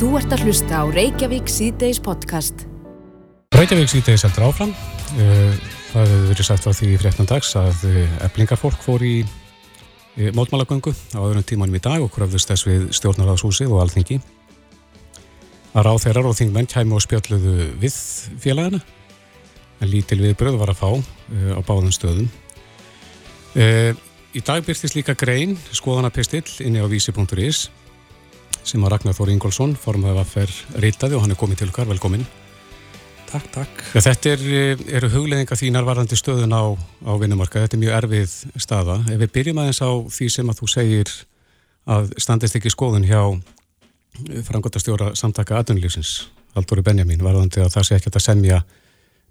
Þú ert að hlusta á Reykjavík síðdeis podcast. Reykjavík síðdeis heldur áfram. Eh, það hefur verið sagt frá því í fréttan dags að eblingarfólk fór í mótmálagöngu á öðrum tímanum í dag og kröfðust þess við stjórnarháðshúsið og alþingi. Að ráð þeirrar og þingmenn kæmi og spjalluðu við félagana. En lítil viðbröð var að fá eh, á báðum stöðum. Eh, í dag byrstist líka grein, skoðanapistill, inni á vísi.is sem að Ragnar Þóri Ingólfsson formaði að fer ritaði og hann er komið til okkar, velkomin. Takk, takk. Ja, þetta er, eru hugleðinga þínar varðandi stöðun á, á vinnumarka, þetta er mjög erfið staða. Ef við byrjum aðeins á því sem að þú segir að standist ekki skoðun hjá frangotastjóra samtaka aðunlífsins, Aldóri Benjamin, varðandi að það sé ekki að semja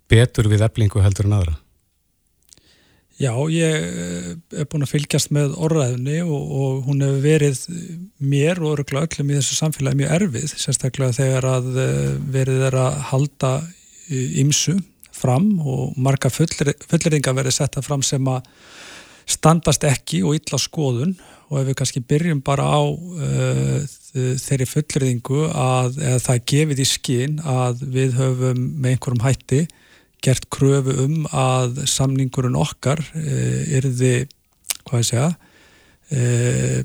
betur við eblingu heldur en aðra. Já, ég eh, er búin að fylgjast með orðræðinni og, og hún hefur verið mér og öruglega öllum í þessu samfélagi mjög erfið, sérstaklega þegar að eh, verið er að halda ymsu fram og marga fulleringa verið setta fram sem að standast ekki og illa skoðun. Og ef við kannski byrjum bara á uh, þeirri fulleringu að það gefið í skinn að við höfum með einhverjum hætti gert kröfu um að samningurinn okkar eh, erði, hvað ég segja, eh,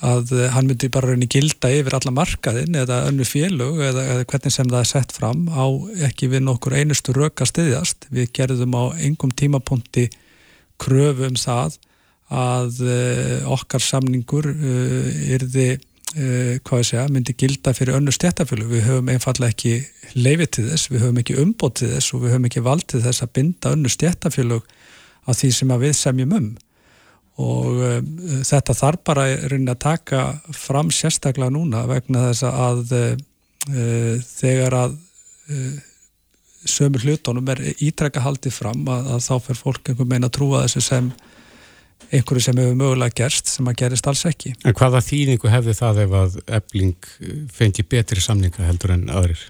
að hann myndi bara rauninni gilda yfir alla markaðin eða önnu félög eða, eða hvernig sem það er sett fram á ekki við nokkur einustu röka stiðjast. Við gerðum á engum tímapunkti kröfu um það að eh, okkar samningur erði hvað ég segja, myndi gilda fyrir önnu stjættafjölu. Við höfum einfallega ekki leifið til þess, við höfum ekki umbótt til þess og við höfum ekki valdið þess að binda önnu stjættafjölu á því sem við semjum um og uh, þetta þarf bara að taka fram sérstaklega núna vegna þess að uh, þegar að sömur hlutónum er ítrekka haldið fram að, að þá fer fólk einhver meina að trúa þessu sem einhverju sem hefur mögulega gerst sem að gerist alls ekki. En hvaða þýningu hefði það ef að ebling fengi betri samninga heldur en aðrir?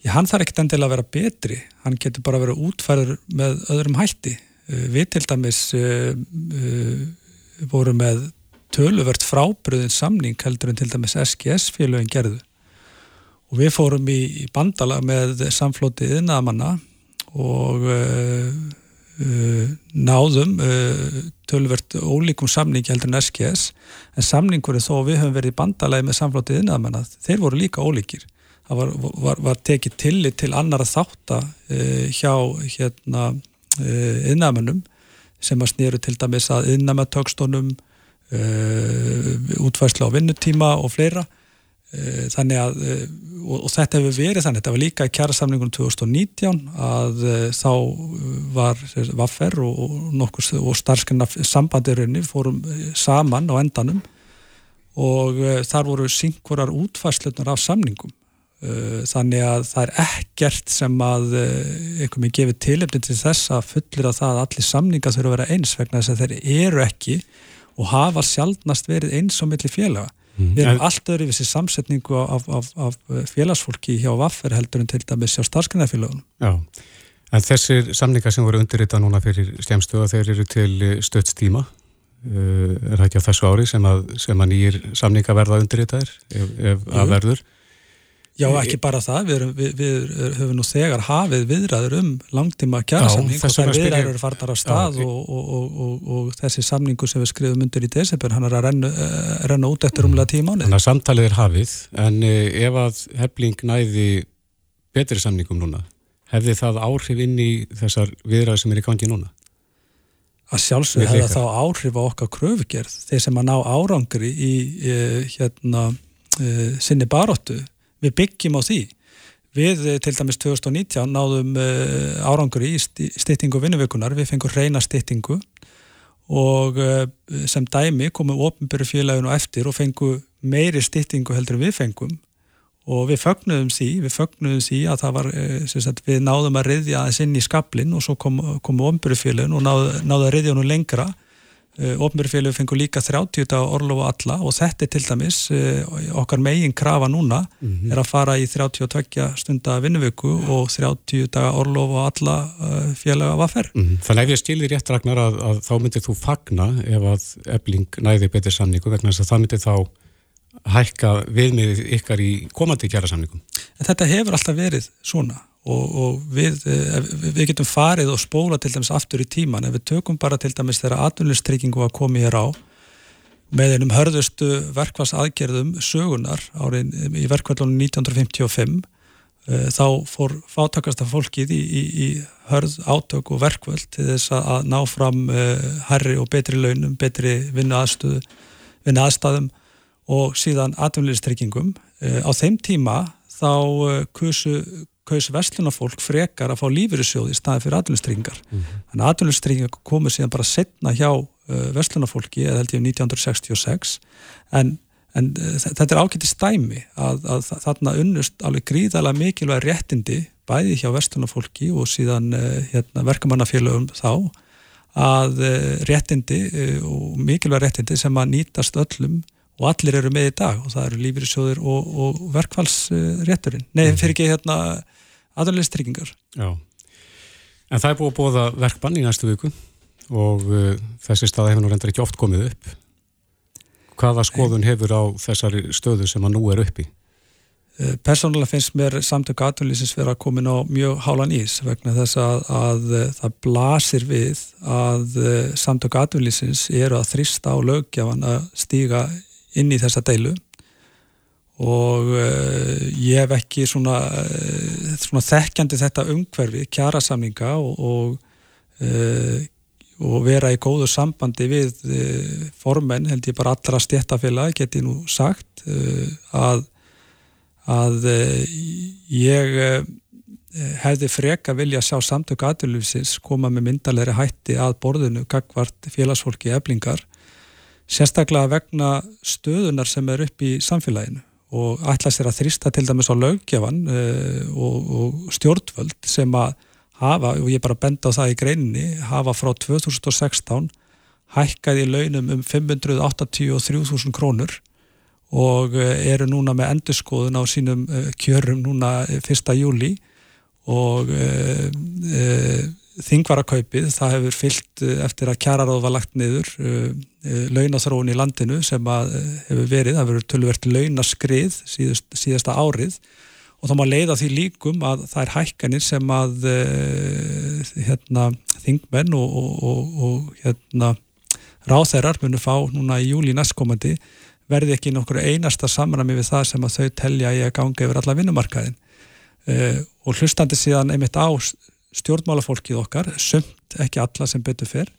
Já, hann þarf ekkert endilega að vera betri, hann getur bara að vera útfærður með öðrum hætti. Uh, við til dæmis uh, uh, vorum með töluvert frábriðin samning heldur en til dæmis SGS-félögin gerðu og við fórum í, í bandala með samflótið innamanna og Uh, náðum uh, tölvert ólíkum samning heldur en SKS en samningur er þó að við höfum verið í bandalagi með samflótið innan þeir voru líka ólíkir. Það var, var, var tekið tillit til annara þáttar uh, hjá hérna, innamennum sem að snýru til dæmis að innamenntökstónum útværslu á vinnutíma og fleira. Eh, þannig að eh, og, og þetta hefur verið þannig, þetta var líka í kjærasamlingunum 2019 að uh, þá var Vaffer og, og, og starfskanna sambandirunni fórum saman á endanum og þar voru syngvarar útfærslunar af samningum uh, þannig að það er ekkert sem að einhver með gefið tilefni til þess að fullir að það að allir samninga þurfa að vera eins vegna þess að þeir eru ekki og hafa sjálfnast verið eins og milli félaga. Við erum allt öðru við þessi samsetningu af, af, af félagsfólki hjá Vaffer heldur en til dæmis hjá starfsgrunarfélagunum. Já, en þessir samningar sem voru undirritað núna fyrir skemstuða, þeir eru til stöðstíma. Uh, er það ekki á þessu ári sem að, sem að nýjir samningar verða undirritaðir ef, ef að verður? Já, ekki bara það, við, erum, við, við höfum nú þegar hafið viðræður um langtíma kjærasamning og þær viðræður eru farnar á stað já, og, og, og, og þessi samningu sem við skrifum undir í desember, hann er að renna, uh, renna út eftir umlega tíma ánið. Þannig að samtalið er hafið, en uh, ef að hefling næði betri samningum núna, hefði það áhrif inn í þessar viðræður sem er í gangi núna? Að sjálfsög hefða þá áhrif á okkar kröfugerð, þeir sem að ná árangri í uh, hérna, sinni baróttu við byggjum á því. Við eh, til dæmis 2019 náðum uh, árangur í stýttingu vinnuvökunar, við fengum reyna stýttingu og uh, sem dæmi komum ofnbyrju félaginu eftir og fengum meiri stýttingu heldur við fengum. Og við fögnuðum því, við fögnuðum því að það var, sagt, við náðum að riðja aðeins inn í skablin og svo kom ofnbyrju félaginu og náðu, náðu að riðja nú lengra. Eh, Ofnbjörnfélög fengur líka 30 dag orlofu alla og þetta er til dæmis eh, okkar megin krafa núna mm -hmm. er að fara í 32 stunda vinnuvöku og 30 dag orlofu alla eh, félaga vaffer. Mm -hmm. Þannig ef ég stíli rétt Ragnar að, að þá myndir þú fagna ef að ebling næði betur samningu vegna þess að það myndir þá hækka viðmið ykkar í komandi kjærasamningum? Þetta hefur alltaf verið svona og, og við, eh, við getum farið og spóla til dæmis aftur í tíman ef við tökum bara til dæmis þegar atvinnlistryggingu var komið hér á með einum hörðustu verkvars-aðgerðum sögunar árið í verkvallunum 1955 eh, þá fór fátakasta fólkið í, í, í hörð átök og verkvöld til þess að ná fram herri eh, og betri launum, betri vinnu aðstöðu vinnu aðstæðum og síðan atvinnlýstryggingum. Á þeim tíma þá kusu kaus vestlunafólk frekar að fá lífyrirsjóði í staði fyrir atvinnustringar. Mm -hmm. Þannig að atvinnustringar komu síðan bara setna hjá uh, vestlunafólki, eða held ég 1966, en, en uh, þetta er ágætti stæmi að, að þarna unnust alveg gríðalega mikilvæg réttindi bæði hjá vestlunafólki og síðan uh, hérna, verkamannafélögum þá að uh, réttindi uh, og mikilvæg réttindi sem að nýtast öllum og allir eru með í dag og það eru lífyrirsjóðir og, og verkfallsrétturinn. Nei, mhm. fyrir ekki hérna aðalisttryggingar. Já, en það er búið að bóða verkbann í næstu viku og uh, þessi stað hefur nú reyndar ekki oft komið upp. Hvaða skoðun hefur á þessari stöðu sem að nú er uppi? Uh, Personálega finnst mér samtök aðtunlýsins vera að komin á mjög hálan ís vegna þess að, að uh, það blasir við að uh, samtök aðtunlýsins eru að þrista á lögjafan að stíga inn í þessa deilu og uh, ég hef ekki svona, uh, svona þekkjandi þetta umhverfi, kjærasamninga og, og, uh, og vera í góðu sambandi við formenn, held ég bara allra stjættafélag, geti nú sagt að, að ég hefði freka vilja sjá samtök aðlufsins koma með myndalegri hætti að borðinu gagvart félagsfólki eflingar sérstaklega vegna stöðunar sem er upp í samfélaginu og ætla sér að þrista til dæmis á löggefan uh, eh, og, og stjórnvöld sem að hafa, og ég bara benda á það í greininni, hafa frá 2016 hækkaði launum um 583.000 krónur og uh, eru núna með endurskoðun á sínum uh, kjörum núna 1. júli og þingvarakaupið, það hefur fyllt eftir að kjararáð var lagt niður Eh, launathróun í landinu sem að eh, hefur verið, það verður tölvert launaskrið síðust, síðasta árið. Og þá má leiða því líkum að það er hækkanir sem að hérna, þingmenn og, og, og hérna, ráþeirar munu fá núna í júli næstkomandi verði ekki nokkur einasta samrami við það sem að þau telja í að ganga yfir alla vinnumarkaðin uh, og hlustandi síðan einmitt á stjórnmálafólkið okkar, sömt ekki alla sem betur fyrr,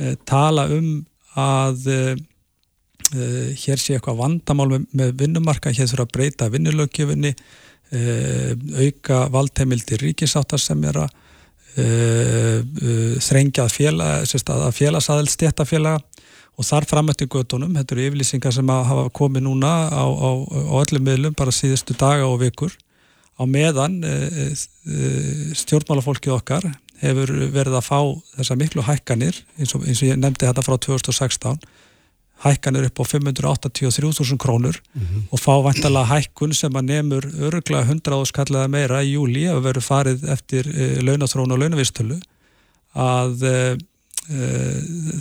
uh, tala um að uh, hér sé eitthvað vandamál með, með vinnumarka, hér þurfa að breyta vinnulögjöfinni, eh, auka valdheimildi ríkisáttar sem er að þrengjað félagsadel stéttafélaga og þar framöttu göttunum, þetta eru yfirlýsingar sem hafa komið núna á, á, á öllum miðlum bara síðustu daga og vikur á meðan stjórnmálafólkið okkar hefur verið að fá þessa miklu hækkanir eins og, eins og ég nefndi þetta frá 2016 hækkanir upp á 583.000 krónur mm -hmm. og fá vantalega hækkun sem að nefnur öruglega 100 skallega meira í júli að veru farið eftir e, launathrónu og launavistölu að e,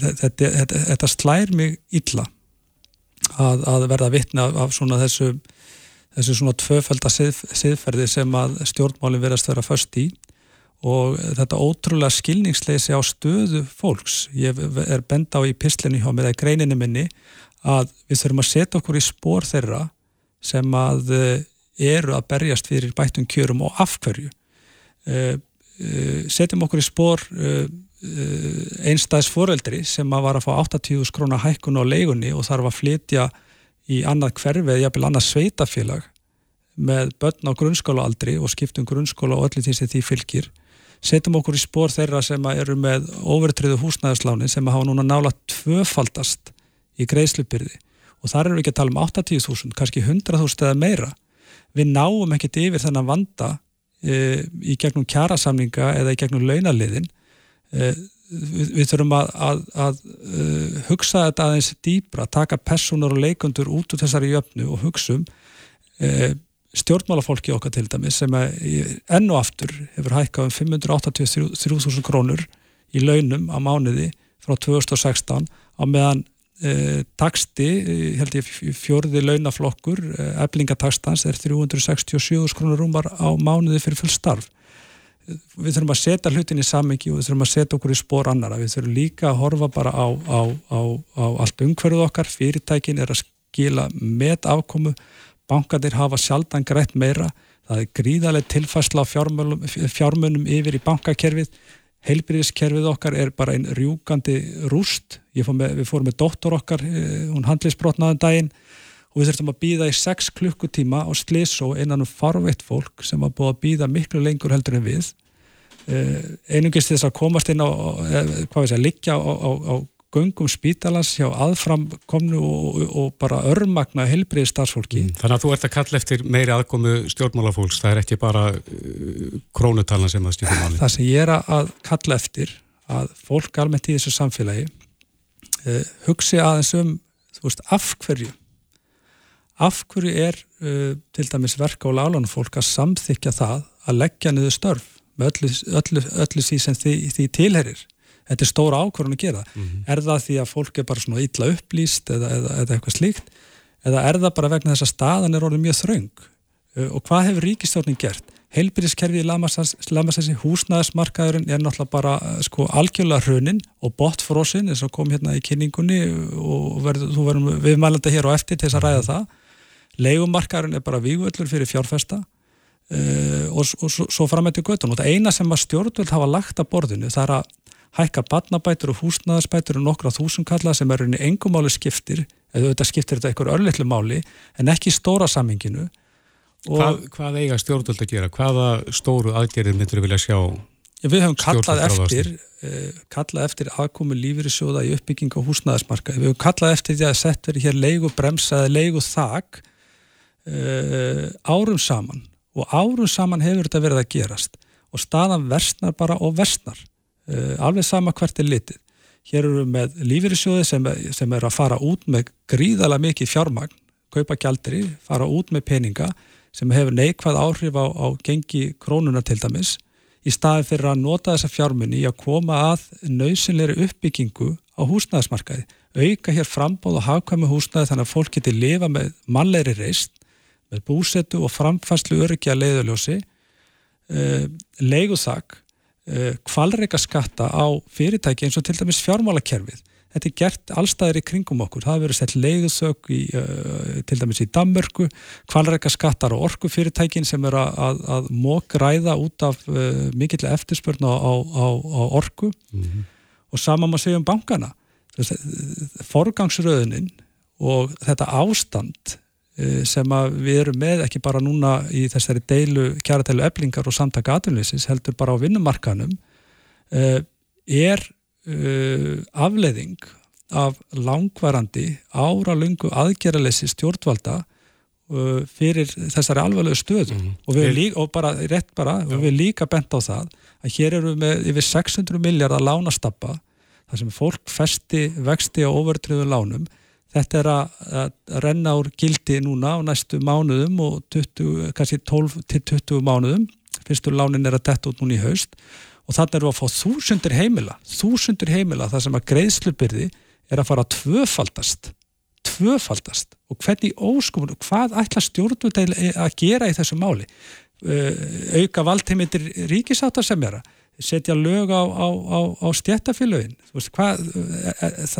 þetta, þetta, þetta slær mig illa að, að verða vittna af svona þessu þessu svona tvöfælda siðferði sem að stjórnmálinn verðast vera först í og þetta ótrúlega skilningsleisi á stöðu fólks. Ég er bend á í pislinu hjá mér eða greininu minni að við þurfum að setja okkur í spór þeirra sem að eh, eru að berjast fyrir bættum kjörum og afhverju. Eh, eh, setjum okkur í spór einstæðs foreldri sem að var að fá 80 skróna hækkun á leigunni og þarf að flytja í annað hverfið, jafnvel annað sveitafélag með börn á grunnskólaaldri og skiptum grunnskóla og öllu því sem því fylgir setjum okkur í spór þeirra sem eru með overtriðu húsnæðisláni sem hafa núna nála tvöfaldast í greiðslupyrði og þar erum við ekki að tala um 80.000, kannski 100.000 eða meira. Við náum ekkert yfir þennan vanda e, í gegnum kjærasamninga eða í gegnum launaliðin. E, við, við þurfum að, að, að uh, hugsa þetta aðeins dýbra, taka personur og leikundur út úr þessari jöfnu og hugsa um e, stjórnmálafólki okkar til dæmis sem enn og aftur hefur hækkað um 583.000 krónur í launum á mánuði frá 2016 á meðan eh, taksti, held ég fjörði launaflokkur, eblingatakstans er 367 skrónur rúmar á mánuði fyrir full starf við þurfum að setja hlutin í samengi og við þurfum að setja okkur í spór annara við þurfum líka að horfa bara á, á, á, á allt umhverfuð okkar. Fyrirtækin er að skila með afkomu bankanir hafa sjaldan greitt meira. Það er gríðarlega tilfærsla á fjármunum yfir í bankakerfið. Heilbyrðiskerfið okkar er bara einn rjúkandi rúst. Með, við fórum með dóttor okkar eh, hún handlisbrotnaðan um daginn og við þurftum að býða í 6 klukkutíma á Slisó einan um farveitt fólk sem var búið að býða miklu lengur heldur en við uh, einungist þess að komast inn á, uh, hvað veist að liggja á, á, á göngum spítalans hjá aðframkomnu og, og bara örmagna helbriði starfsfólki. Mm, þannig að þú ert að kalla eftir meiri aðkomu stjórnmálafólks, það er ekki bara uh, krónutalna sem það stjórnum máli. Það sem ég er að kalla eftir að fólk almennt í þessu samfélagi hugsi aðeins um, þú veist, af hverju af hverju er uh, til dæmis verka og lálanum fólk að samþykja það að leggja niður störf með öllu, öllu, öllu því sem því, því tilherir þetta er stóra ákvörðun að gera. Mm -hmm. er það því að fólk er bara svona illa upplýst eða, eða, eða eitthvað slíkt? Eða er það bara vegna þess að staðan er orðið mjög þraung uh, og hvað hefur ríkistjórnin gert? Heilbyrðiskerfið í Lamassessi, húsnæðismarkaðurinn er náttúrulega bara uh, sko algjörlega hrunin og botfrosin eins og kom hérna í kynningunni og verð, þú verðum viðmælanda hér og eftir til þess að ræða það leigumarkaðurinn er bara vígvöldur fyrir fjárfesta uh, og, og svo, svo framætti göttun og það eina sem að stjórnvöld hafa lagt að borðinu það er að hækka badnabætur og húsnaðarsbætur og nokkra þúsunkalla sem eru inn í engumáli skiptir eða þetta skiptir þetta einhver örlittlu máli en ekki stóra samminginu Hvað, hvað eiga stjórnvöld að gera? Hvaða stóru aðgerðir myndir við vilja sjá Já, við höfum kallað eftir, uh, kallað eftir aðkomi lífur í uppbygging og húsnaðarsmarka. Við höfum kallað eftir því að sett verið hér leigu bremsa eða leigu þak uh, árum saman og árum saman hefur þetta verið að gerast og staðan versnar bara og versnar uh, alveg sama hvert er litið. Hér eru við með lífyrirsjóði sem, sem er að fara út með gríðala mikið fjármagn, kaupa gjaldri fara út með peninga sem hefur neikvæð áhrif á, á gengi krónuna til dæmis í staði fyrir að nota þessa fjármunni í að koma að nöysinleiri uppbyggingu á húsnæðismarkaði auka hér frambóð og hafkvæmi húsnæði þannig að fólk geti lifa með mannleiri reist með búsetu og framfæslu öryggi að leiðuljósi uh, leiguðsak uh, kvalreika skatta á fyrirtæki eins og til dæmis fjármálakerfið. Þetta er gert allstæðir í kringum okkur. Það verið sett leiðusök í, uh, til dæmis í Danmörku, kvalreika skattar og orkufyrirtækin sem eru að, að, að mók ræða út af uh, mikill eftirspörn á, á, á orku. Mm -hmm. og sama maður segja um bankana. Forgangsröðunin og þetta ástand Eh, sem við erum með ekki bara núna í þessari deilu, kjaratælu eblingar og samtaka aðunleysis heldur bara á vinnumarkanum eh, er eh, afleiðing af langvarandi áralungu aðgerralessi stjórnvalda fyrir þessari alvarlegu stöðu mm. og við erum líka, og bara rétt bara, Já. við erum líka bent á það að hér eru við með yfir 600 miljardar lánastappa þar sem fólk festi vexti á overtriðu lánum Þetta er að, að renna úr gildi núna á næstu mánuðum og 20, kannski 12 til 20 mánuðum. Fyrstur lánin er að detta út núna í haust og þannig erum við að fá þúsundir heimila, þúsundir heimila þar sem að greiðslubyrði er að fara að tvöfaldast, tvöfaldast og hvernig óskumur, hvað ætla stjórnvöld að gera í þessu máli? Auka valdheimildir ríkisáta sem er að setja lög á, á, á, á stjættafélögin það,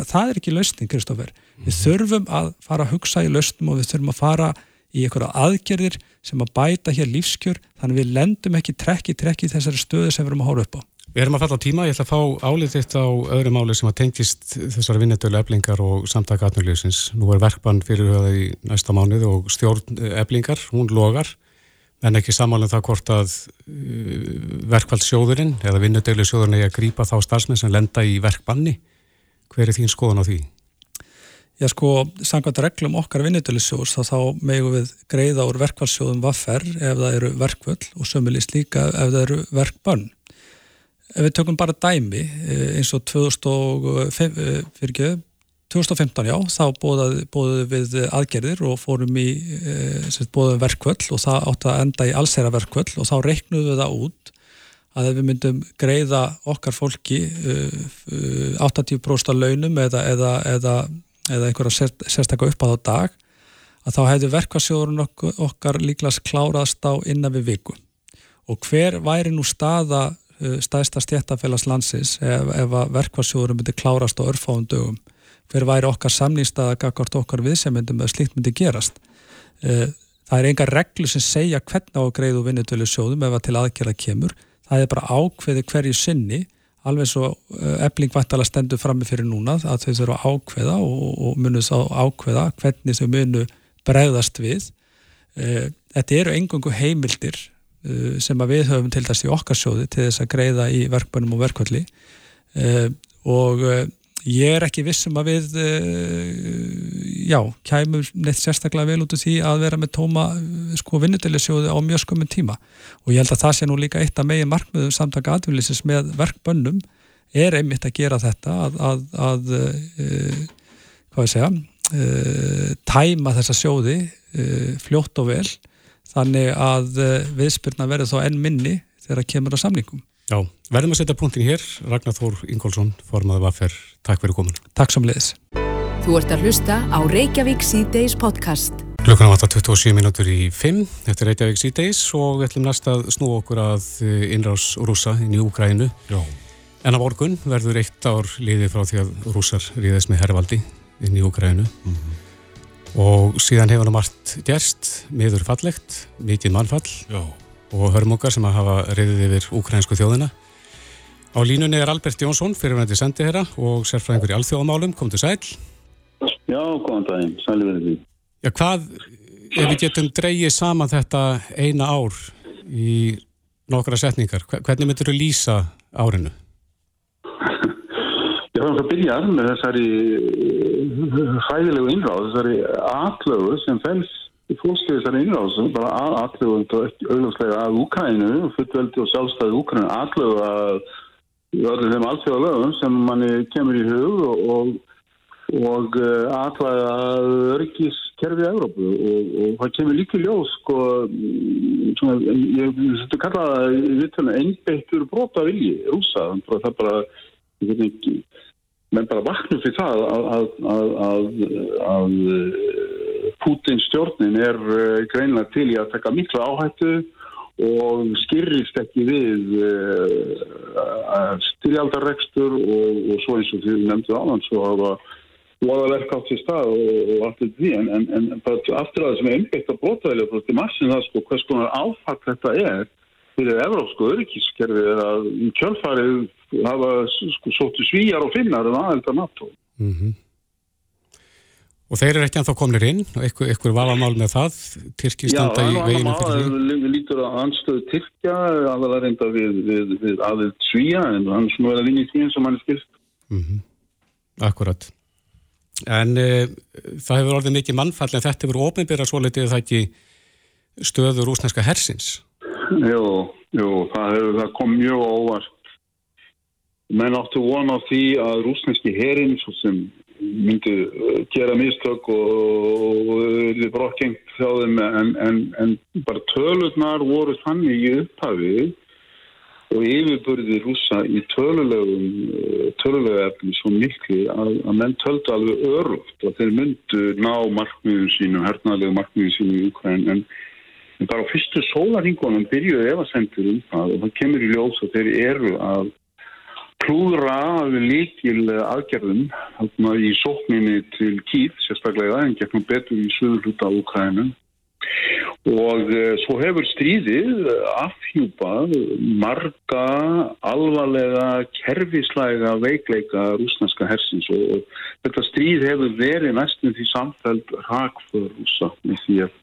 það er ekki lausning Kristófer, við mhm. þurfum að fara að hugsa í lausnum og við þurfum að fara í einhverja aðgerðir sem að bæta hér lífskjör, þannig við lendum ekki trekki trekki þessari stöðu sem við erum að hóra upp á. Við erum að falla á tíma, ég ætla að fá álið þitt á öðru máli sem að tengist þessari vinnendölu eblingar og samtaka atnurlýsins. Nú er verkbann fyrir höfða í næsta mánuð og stjórn eblingar, hún logar en ekki samála um það hvort að uh, verkvældsjóðurinn eða vinnudeglu sjóðurinn er að grýpa þá starfsmenn sem lenda í verkbanni. Hver er þín skoðan á því? Já sko, samkvæmt reglum okkar vinnudeglisjós þá þá megu við greiða úr verkvældsjóðum vaffer ef það eru verkvöld og sömulist líka ef það eru verkbann. Ef við tökum bara dæmi eh, eins og 2005, eh, fyrir ekki, 2015 já, þá bóðum við aðgerðir og fórum í e, bóðum verkvöld og það átti að enda í allsera verkvöld og þá reiknuðum við það út að ef við myndum greiða okkar fólki e, e, 80% launum eða, eða, eða eða einhverja sérstakka upp á dag að þá hefðu verkvarsjóðurinn okkar líklas kláraðst á innan við viku. Og hver væri nú staða uh, stæðsta stjættafélags landsins ef, ef verkvarsjóðurinn myndi klárast á örfáum dögum hver væri okkar samnýstaða gagvart okkar viðsemyndum eða slíkt myndi gerast. Uh, það er enga reglu sem segja hvernig á að greiðu vinnutölu sjóðum ef að til aðgerða kemur. Það er bara ákveði hverju sinni alveg svo ebling uh, væntala stendur frammi fyrir núna að þau þurfa ákveða og, og munus á ákveða hvernig þau munu bregðast við. Þetta eru engungu heimildir sem að við höfum til þess í okkarsjóði til þess að greiða í verkbænum og verkvalli og ég er ekki vissum að við já, kæmum neitt sérstaklega vel út af því að vera með tóma sko vinnudelisjóði á mjög skömmun tíma og ég held að það sé nú líka eitt af megin markmiðum samtaka atvinnlýsins með verkbönnum er einmitt að gera þetta að, að, að hvað ég segja tæma þessa sjóði fljótt og vel þannig að eh, viðspyrna verður þá enn minni þegar það kemur á samlingum. Já, verðum að setja punktin hér. Ragnar Þór Ingólfsson, formaði Vaffer, takk fyrir komin. Takk sem leiðis. Þú ert að hlusta á Reykjavík C-Days podcast. Klukkan á 27 minútur í 5 eftir Reykjavík C-Days og við ætlum næst að snú okkur að eh, innrás rúsa inn í Úgrænu. Já. En á morgun verður eitt ár liðið frá því að rúsar ríðast með herrvaldi inn í Úgrænu. Mm -hmm og síðan hefur hann margt gerst, miður fallegt, mikið mannfall Já. Og hörmungar sem að hafa reyðið yfir ukrainsku þjóðina. Á línunni er Albert Jónsson, fyrirvændi sendiherra og sérfræðingur í alþjóðamálum, kom til sæl. Já, góðan daginn, sæli verið því. Já, hvað, ef við getum dreyið saman þetta eina ár í nokkra setningar, hvernig myndur þú lýsa árinu? Það er að byrja með þessari hæðilegu innráð, þessari atlögu sem fels í fólkskeiði þessari innráð, bara atlögu og auðvarslega að Úkrænu, fullveldi og sjálfstæði Úkrænu, atlögu að öllu þeim alltfjóðalögum sem manni kemur í hug og, og uh, atlæða að örgiskerfið Európu og, og það kemur líka ljós sko, svona, ég þetta kalla það einbeittur brota vilji rúsa, það bara veit ekki menn bara vaknum fyrir það að, að, að, að Pútins stjórnin er eh, greinlega til í að taka mikla áhættu og skyrrist ekki við uh, styrjaldarrekstur og, og svo eins og því við nefndum hann svo hafa voðaverk átt í stað og, og allt þetta því. En, en, en aftur að það sem er einbeitt að blóta velja frá því massin það sko hvers konar áfatt þetta er fyrir Evrópsku öryggiskerfi er að kjölfarið hafa sko, sóttu svíjar og finnar en aðelda NATO. Mm -hmm. Og þeir eru ekki að þá komnir inn og ykkur, ykkur valamál með það Tyrkistanda í veginu fyrir því? Já, lítur að anstöðu Tyrkja aðalega reynda við, við, við aðeld svíja en hann er svona verið að vinja í tíðin sem hann er skilst. Mm -hmm. Akkurat. En e, það hefur orðið mikið mannfall en þetta hefur ofinbyrjað svo litið það ekki stöður úsneska hersins? Jú, jú, það, hefur, það kom mjög óvart. Menn áttu vona á því að rúsneski herin sem myndi uh, gera mistök og verði brokkengt hjá þeim en, en, en bara tölurnar voru þannig í upphafið og yfirbörði rúsa í tölulegu efni svo miklu að, að menn töldu alveg öruft að þeir myndu ná markmiðum sínum, hernaðlegu markmiðum sínum í Ukraín En bara á fyrstu sólaringunum byrjuðu efasendur um það og það kemur í ljós að þeir eru að klúðra líkil aðgerðum í sókninni til Kýð, sérstaklega en gegnum betur í söður hluta á Ukraínu. Og e, svo hefur stríðið afhjúpað marga alvarlega kerfislæga veikleika rúsnarska hersins og þetta stríð hefur verið næstum því samfæld rakför rúsa með því að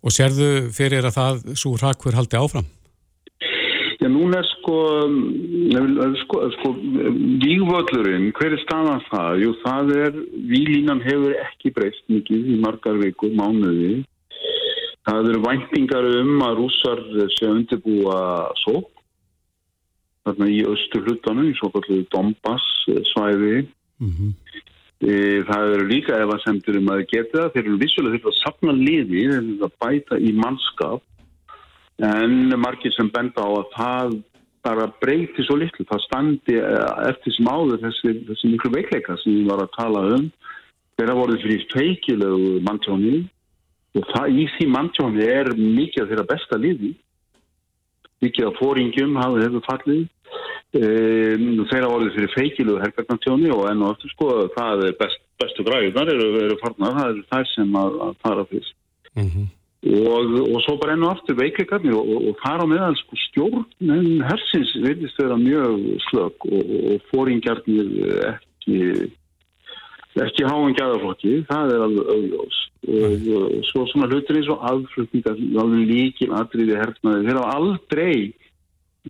Og sérðu fyrir að það svo rakkur haldi áfram? Já, núna er sko, sko, sko vígvöldurinn, hver er staðan það? Jú, það er, výlínan hefur ekki breyst mikið í margar vikur, mánuði. Það eru væntingar um að rússar sé undirbúa sók, þarna í östu hlutanum, í svo kallu Donbass svæði. Mm -hmm. E, það eru líka efasemtur um að geta það. Þeir eru vissulega til að sapna liði, þeir eru að bæta í mannskap. En margir sem benda á að það bara breyti svo litlu. Það standi e, eftir sem áður þessi, þessi miklu veikleika sem við varum að tala um. Þeirra voruð fyrir feikilegu manntjóni. Og það, í því manntjóni er mikið af þeirra besta liði. Mikið af fóringjum hafði hefur fallið um, þeirra voruð fyrir feikilegu hergarnartjóni og enn og aftur sko það er best, bestu græðunar eru, eru farnar, það er þær sem að, að fara fyrst mm -hmm. og, og svo bara enn og aftur veikleikarnir og, og, og þar á meðal sko stjórn hersins verðist vera mjög slög og fóringjarnir ekki ekki háan gæðaflokki, það er alveg auðjós og svo svona hlutir eins og aðflutningar, alveg líkin aðriði herfnaði, þeir hafa aldrei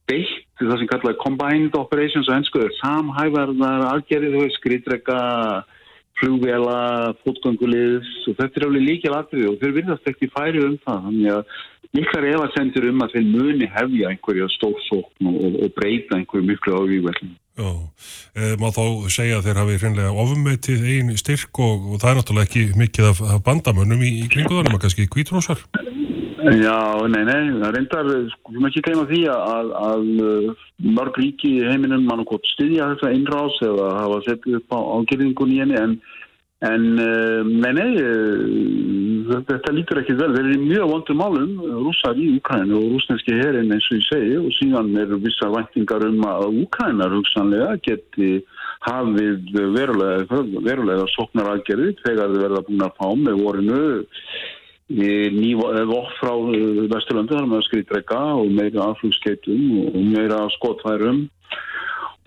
beitt það sem kallaði combined operations og ennskuður samhæfarðar aðgerið, þú veist, skriðdrega flugvela, fótgönguliðs og þetta er alveg líkil aðriði og þeir virðast ekki færi um það þannig að miklar efasendur um að þeir muni hefja einhverja stórsókn og, og breyta einhverju miklu ávíkvelum Já, e, má þá segja að þeir hafi hreinlega ofummeitið einn styrk og, og það er náttúrulega ekki mikið af, af bandamönnum í, í kringuðanum að kannski kvítrósar. Já, nei, nei, það reyndar, maður ekki gleyma því að, að mörg ríki í heiminum mann og hvort styðja þessa einrás eða hafa settið upp á ágjörðingun í henni en En, uh, nei, nei, uh, þetta lítur ekki vel. Þeir eru mjög vondur málum, rússar í Úkrænu og rúsneski herin eins og ég segi og síðan eru vissa væntingar um að Úkrænar hugsanlega geti hafið verulega, verulega soknaraðgerði þegar þeir verða búin að fá með vorinu nývoff frá Vesturlöndu, þar með skriðdrega og meira aflugskeitum og meira skotfærum.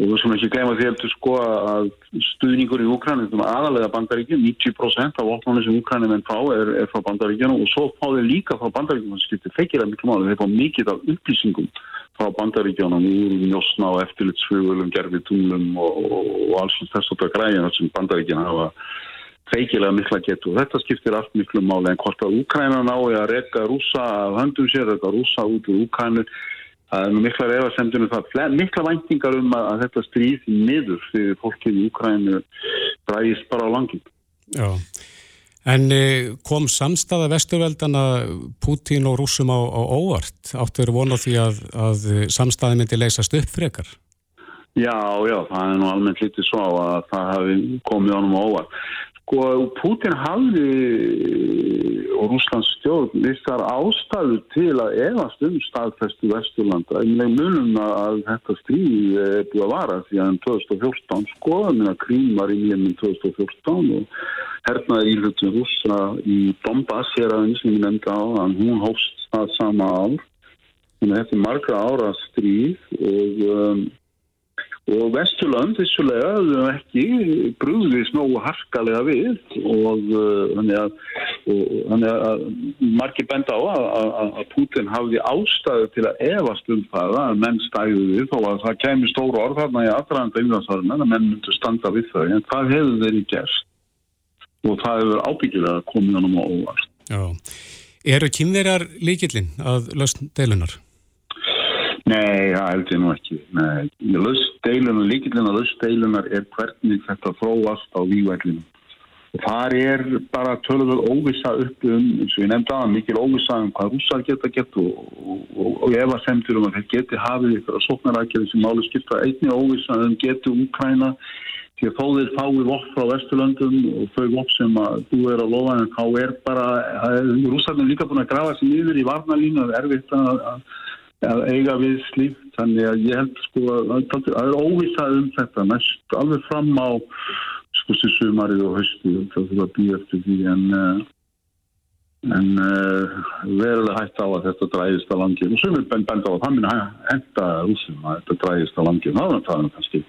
Og við skulum ekki gleyma því eftir sko að stuðningur í Úkrænum aðalega bandaríkjum, 90% af vopnarnir sem Úkrænum enn fá er, er frá bandaríkjum og svo fá þeir líka frá bandaríkjum það skiptir feikir að miklu máli, þeir fá mikið af upplýsingum frá bandaríkjum úr njósna og eftirlitsfugulum, gerfitunglum og, og, og alls þess að græna sem bandaríkjum hafa feikilega mikla getur þetta skiptir allt miklu máli en hvort að Úkræna nái að reyka rúsa af höndum sér, reyka rúsa út úr Úkrænu Það er nú mikla reyðarsendunum það, mikla væntingar um að, að þetta stríð niður fyrir fólkið í Ukrænu bræðist bara á langin. Já, en eh, kom samstaða vesturveldana Pútín og rúsum á, á óvart? Áttu verið vona því að, að samstaði myndi leysast upp frekar? Já, já, það er nú almennt litið svo að það hafi komið ánum á óvart. Sko, Putin hafði og Rúslands stjórn vissar ástæðu til að efast um staðfestu Vesturlanda. Ég munum að þetta stríð er búið að vara því að 2014 skoðum að Krím var í nýjum 2014 og hernaði íhlutin rúsa í Donbass hér aðeins sem ég nefndi á að hún hófst það sama ár. Þannig að þetta er margra ára stríð og um, og Vesturland vissulega hefur ekki brúðist nógu harkalega við og uh, þannig að, að margir benda á að, að Putin hafði ástæðu til að evast um það að menn stæðu við þó að það kemur stóru orð þarna í aðræðanda innvæðsvarna að menn myndur standa við þau en það hefur þeirri gerst og það hefur ábyggilega komið ánum á óvart. Já. Eru kynverjar líkillin að lausn deilunar? Nei, það held ég nú ekki. Laustdeilunar, líkillin að laustdeilunar er hvernig þetta þróast á vývællinu. Það er bara tölur óvisa upp um, eins og ég nefndi aðan, mikil óvisa um hvað rússar geta gett og, og, og, og ef að semtur um að þeir geti hafið ykkur að sóknarækjari sem máli skipta einni óvisa um getu Úkræna því að þó þeir fáið vopp frá Vesturlöndum og þau vopp sem að þú er að lofa en þá er bara, rússarnir líka búin að grafa sér niður í varnalínu, er erfitt að, að að eiga við slíkt. Þannig að ég held sko að það er óvissað um þetta næst alveg fram á sko sem sumarið og höstu það fyrir að býja eftir því. En uh, en uh, verulega hægt á að þetta dræðist á langin og sumir benda á að það minna henda rúsum að þetta dræðist langin þá er það kannski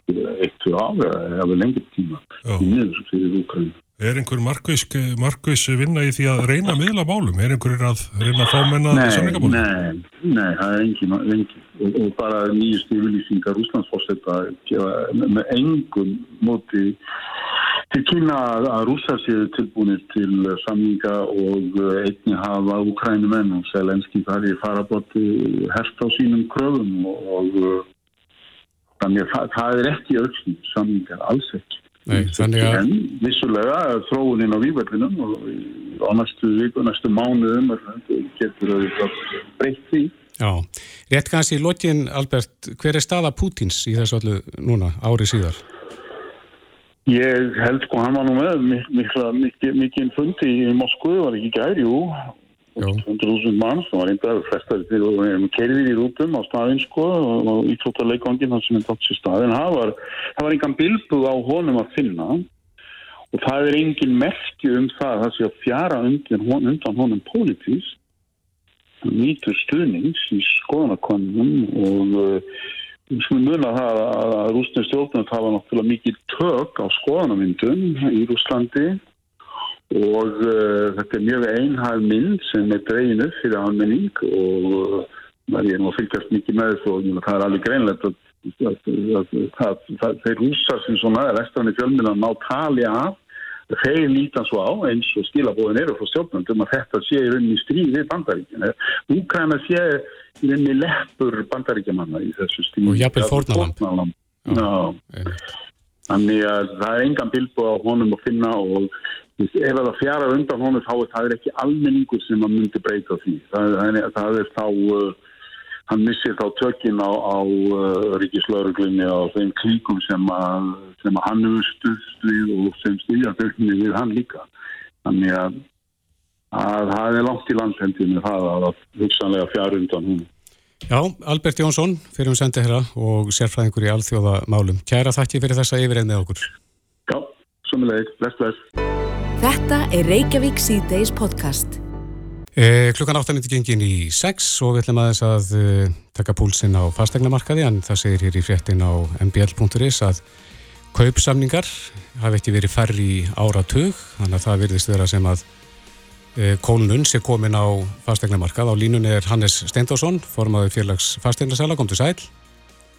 eitt, tvö ára eða lengið tíma í niður fyrir Úkræn Er einhver markvis vinna í því að reyna miðla bálum? Er einhver að reyna að fá menna samlingamálum? Nei, nei, það er engin, engin. Og, og bara nýjust yfirlýsingar Úslandsfórsetta með engum móti til kynna að rúsa séu tilbúinir til samlinga og einni hafa Ukrænumenn og Selenski þar í farabóti herst á sínum kröfum og, og þannig að það, það er ekki öll samlingar, alls ekki. Nei, að... En vissulega þróuninn á výverðinum og á næstu viku, næstu mánuðum getur það breytt því. Já, rétt kannski í lokin, Albert, hver er staða Pútins í þessu allu núna, ári síðar? Ég held sko hann var nú með mikið mikil fundi í Moskvu, var ekki gæri, jú. 100.000 manns, það var einnig að flestar kerðir í rútum á staðin sko og íþróttarleikongin þannig sem er dátt sér stað. En það var, það var engan bilbuð á honum að finna. Og það er engin merki um það það sé að fjara undan, undan honum politiís nýtur stuðnings í skoðanakonum og við skulum muna það að rúsnir stjórnum það var náttúrulega mikið tök á skoðanamyndun í Rúslandi og uh, þetta er mjög einhæg mynd sem er dreinu fyrir almenning og uh, maður er nú að fylgjast mikið með þessu og það er alveg greinlegt að, að, að þeir húsar sem svona er vestafni fjölmina ná tali af þeir líta svo á eins og skilabóðin eru frá stjórnandum að þetta sé í rauninni stríð við bandaríkina. Úkræna sé í rauninni leppur bandaríkjamanna í þessu stríð. Og jafnvel fórnaland. Já, þannig að það er engan bilbo á honum að finna og ef það fjara undan honum þá er það ekki almenningur sem að myndi breyta því það, það er þá uh, hann missir þá tökinn á, á uh, ríkislauruglunni og þeim klíkum sem að, sem að hann hefur stuðst við og sem stýja þörfni við hann líka þannig að, að það er langt í landhendinu það að hugsanlega fjara undan honum Já, Albert Jónsson, fyrir um sendið hér og sérfræðingur í alþjóðamálum. Kæra þakki fyrir þessa yfirreið með okkur. Já, sumulegis. Bless, bless. Þetta er Reykjavík C-Days podcast. Eh, klukkan 8.90 gengin í 6 og við ætlum aðeins að uh, taka púlsinn á fastegnamarkaði en það segir hér í fréttin á mbl.is að kaupsamningar hafi ekki verið færri í áratug þannig að það virðist vera sem að uh, kólunum sé komin á fastegnamarkað. Á línunni er Hannes Steindásson, formadur félags fastegnasæla, kom til sæl.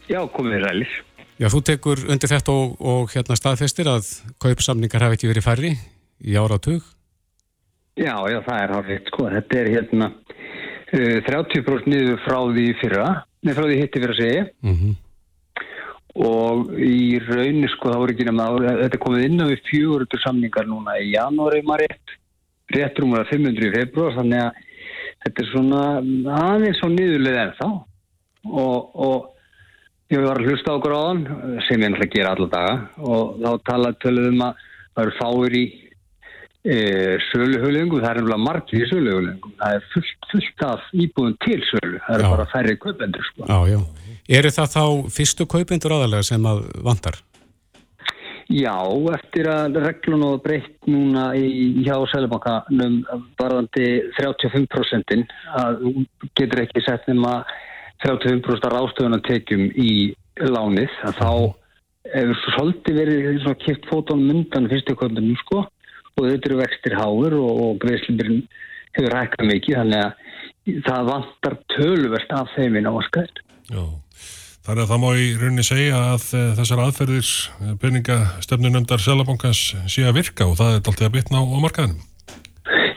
Já, komið rælis. Já, þú tekur undir þetta og, og hérna staðfestir að kaupsamningar hafi ekki verið færri í áratug? Já, já, það er hálfitt, sko. Þetta er hérna uh, 30% niður frá því fyrra, neð frá því hitti fyrir að segja. Mm -hmm. Og í rauninu, sko, það voru ekki nefna, þetta komið inn á við 400 samningar núna í janúari, maður rétt. Rúmur að 500 í februar, þannig að þetta er svona aðeins svo niðurlega ennþá. Og, og ég var að hlusta okkur á þann, sem ég náttúrulega ger alla daga, og þá talaði töluðum að það eru fáir í e, söluhulingum, það er umlað margir í söluhulingum, það er fullt, fullt af íbúðum til sölu, það eru bara færri kaupendur sko. Já, já. Eru það þá fyrstu kaupendur aðalega sem að vantar? Já, eftir að reglun og breytt núna í, hjá Sælubankanum varðandi 35% að getur ekki sett nema 35% rástöðunar tekjum í lánið, að þá hefur svolítið verið kipt fótón myndan fyrstu kaupendunum sko og þetta eru vextir háur og, og greiðslumurinn hefur hækkað mikið þannig að það vantar töluvert af þeim í námaskæð. Já, þannig að það má í rauninni segja að eh, þessar aðferðir peningastefnunöndar Sælabankans sé að virka og það er alltaf að bitna á, á markaðinum.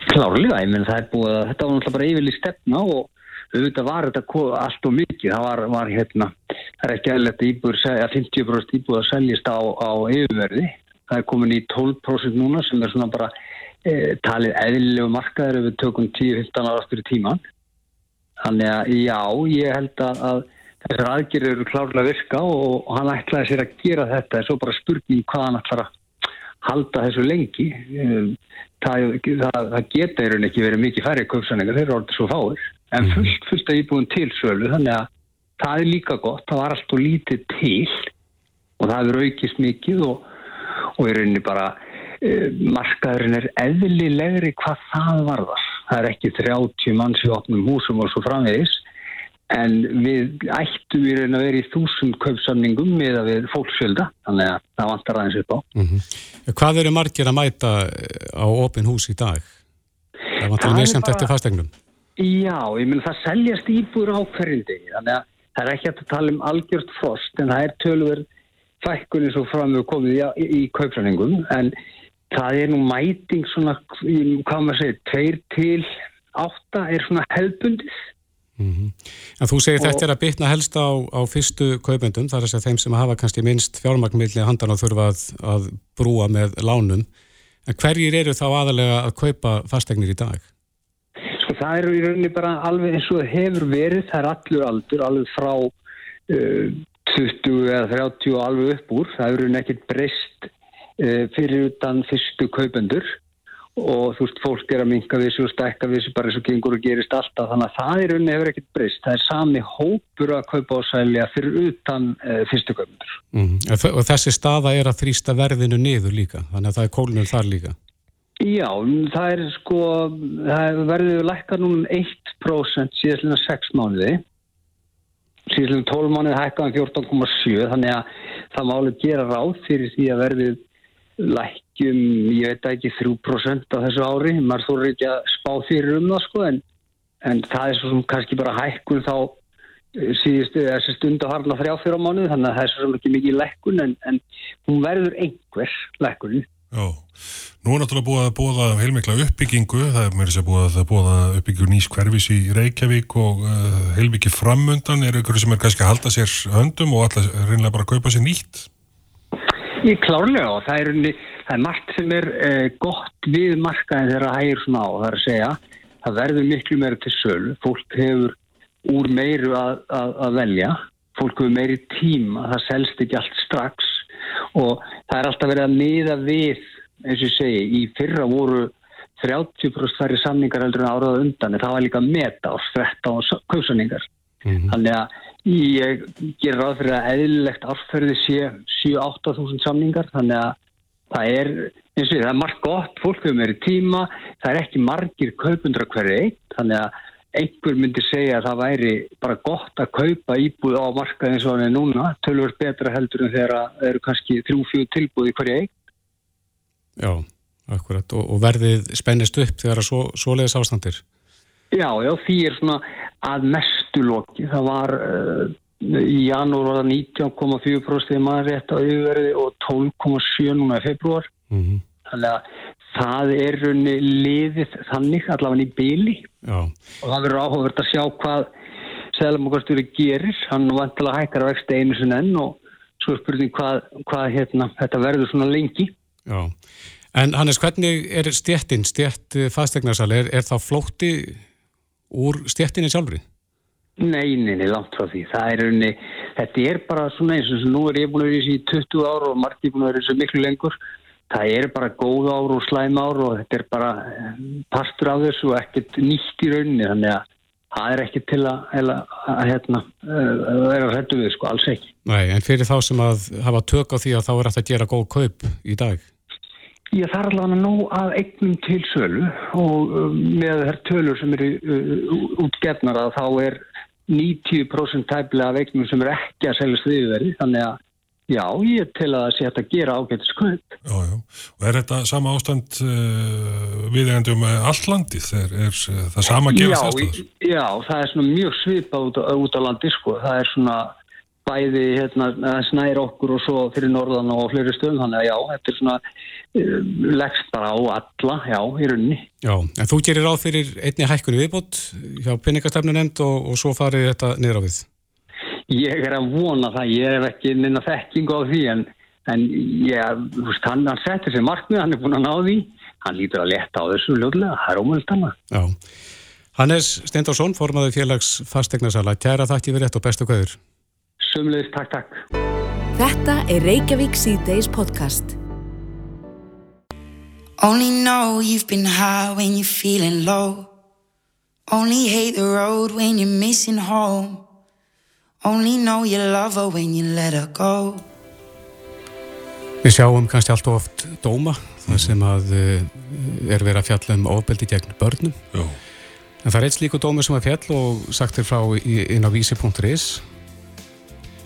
Klárlega, ég menn það er búið að þetta var náttúrulega bara yfirli stefna og auðvitað var þetta allt og mikið, það var, var hérna, það er ekki aðlægt íbúður að 50% íbúður að seljast á, á yfirverði það er komin í 12% núna sem er svona bara e, talið eðlilegu markaður ef við tökum 10-15 ára aftur í tíman þannig að já, ég held að, að þessar aðgerður eru klárlega virka og, og hann ætlaði sér að gera þetta. Er svo bara spurning hvað hann ætlar að halda þessu lengi. Það, það, það geta í raun ekki verið mikið færri köpsanningar, þeir eru orðið svo fáir. En mhm. fullt, fullt að íbúin til sölu þannig að það er líka gott, það var allt og lítið til og það er aukist mikið og og í rauninni bara uh, markaðurinn er eðlilegri hvað það varðar. Það er ekki 30 manns í opnum húsum og svo framvegis en við ættum í rauninni að vera í þúsund kaupsamningum með að við fólksfjölda, þannig að það vantar aðeins upp á. Mm -hmm. Hvað eru margir að mæta á opin hús í dag? Það vantar að neðsamt eftir fastegnum. Já, ég menn það seljast íbúr á hverjandi, þannig að það er ekki að tala um algjört frost en það er tölverð fækkunni svo fram við komið í, í, í kaupræðingum en það er nú mæting svona, hvað maður segir, tveir til átta er svona hefbundis. Mm -hmm. En þú segir og, þetta er að bytna helst á, á fyrstu kaupendum, þar er þess að þeim sem hafa kannski minnst fjármagnmiðli handan og þurfa að, að brúa með lánum. En hverjir eru þá aðalega að kaupa fastegnir í dag? Sko það eru í rauninni bara alveg eins og hefur verið, það er allur aldur, alveg frá uh, 20 eða 30 og alveg upp úr. Það eru nekkit breyst uh, fyrir utan fyrstu kaupendur. Og þú veist, fólk er að minka við þessu og stekka við þessu bara eins og gengur og gerist alltaf. Þannig að það í rauninni hefur ekkert breyst. Það er sami hópur að kaupa og sælja fyrir utan uh, fyrstu kaupendur. Mm. Og þessi staða er að þrýsta verðinu niður líka, þannig að það er kólunum þar líka. Já, það er sko það verður lækkar núna 1% síðan 6 mánuði síðan 12 mánuði hækkaðan 14,7 þannig að það máli gera ráð fyrir því að verður lækjum, ég veit ekki 3% á þessu ári, maður þóru ekki að spá fyrir um það sko en, en það er svo sem kannski bara hækkun þá eh, síðustu þessi stund að harna þrjá fyrir á mánuði þannig að það er svo sem ekki mikið lækkun en, en hún verður einhver lækkun Já, nú er náttúrulega búið að bóða heilmikla uppbyggingu, það er mér að búið að bóða uppbyggingu nýs hverfis í Reykjavík og uh, heilmikið framundan. Er ykkur sem er kannski að halda sér höndum og alltaf reynilega bara að kaupa sér nýtt? Ég klárlega og það er, það er margt sem er uh, gott við markaðin þegar það hægir svona á það er að segja, það verður miklu meira til sölu, fólk hefur úr meiru að, að, að velja. Fólk hefur meiri tíma, það selst ekki allt strax og það er alltaf verið að miða við, eins og ég segi, í fyrra voru 30% færri samningar heldur en áraða undan en það var líka meta á 13 kausaningar. Mm -hmm. Þannig að ég ger ráð fyrir að eðlilegt ársferði sé 7-8 þúsund samningar þannig að það er, eins og ég, það er margt gott, fólk hefur meiri tíma, það er ekki margir kaupundra hverju eitt, þannig að einhver myndi segja að það væri bara gott að kaupa íbúð á markaði eins og hann er núna, tölur betra heldur en þegar það eru kannski þrjú-fjú tilbúð í hverja eigin. Já, akkurat, og, og verðið spennist upp þegar það svo, svoleiðis ástandir? Já, já, því er svona að mestu loki, það var uh, í janúar var það 19,4% þegar maður rétt á yfirverði og 12,7 núna í februar, mm -hmm. Þannig að það er raunni liðið þannig allavega í byli og það verður áhugavert að sjá hvað Sælamokastur gerir, hann vantilega hækkar að vexta einu sin enn og svo er spurning hvað, hvað hérna, þetta verður svona lengi. Já, en Hannes, hvernig er stjettin, stjett fastegnarsal, er, er það flótti úr stjettinni sjálfri? Nei, nei, nei, langt frá því. Það er unni, þetta er bara svona eins og nú er ég búin að vera í þessi 20 ára og Marti búin að vera í þessu miklu lengur það er bara góð ár og slæm ár og þetta er bara eh, partur af þessu og ekkert nýtt í rauninni þannig að það er ekki til að, að, að, hérna, eh, að vera hrettu við sko, alls ekki. Nei, en fyrir þá sem að hafa tök á því að þá er þetta að gera góð kaup í dag? Já, það er allavega nóg að eignum til sölu og um, með þær tölur sem eru útgefnar að þá er 90% tæplega af eignum sem eru ekki að seljast viðveri þannig að Já, ég til að það sé að gera ágættis kaup. Já, já. Og er þetta sama ástand uh, viðegandum allt landið? Er, er það sama að gefa þess? Já, það er svona mjög svipa út, út á landi, sko. Það er svona bæði, hérna, snæri okkur og svo fyrir norðan og fleiri stöðum. Þannig að já, þetta er svona uh, leggst bara á alla, já, í rauninni. Já, en þú gerir ráð fyrir einni hækkunni viðbútt hjá pinningastefnunemnd og, og svo farið þetta niður á við? Ég er að vona það, ég hef ekki minna þekking á því en, en ég, veist, hann, hann setur sér markmið, hann er búin að ná því, hann lítur að leta á þessu ljóðlega, það er ómöld hann. Já, Hannes Steindorsson, formadur félags fastegnarsala, kæra þakki við rétt og bestu kvöður. Sumleis, takk, takk. Þetta er Reykjavík C-Days podcast. Only know you've been high when you're feeling low Only hate the road when you're missing home Only know you love her when you let her go. Við sjáum kannski allt og oft dóma þar sem að uh, er verið að fjalla um ofbeldi gegn börnum. Jó. en það er eitt slíku dómi sem er fjall og sagt er frá inn á vísi.is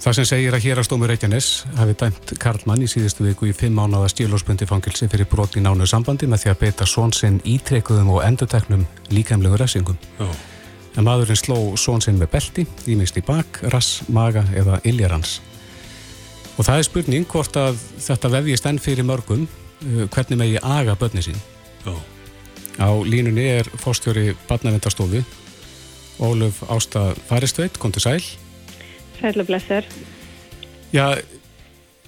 Það sem segir að hérastómur Reykjanes hafi dæmt Karlmann í síðustu viku í fimm mánuða stílósbundi fangilsi fyrir brot í nánu sambandi með því að beita svonsinn ítrekuðum og enduteknum líkæmlegu refsingum. Já en maðurinn sló són sinn með belti, ímist í bak, rass, maga eða iljarans. Og það er spurning hvort að þetta vefjist enn fyrir mörgum uh, hvernig megi aga börni sín. Já. Á línunni er fórstjóri badnavendarstofu Óluf Ásta Faristveit, kom til sæl. Sæl og blessar. Já,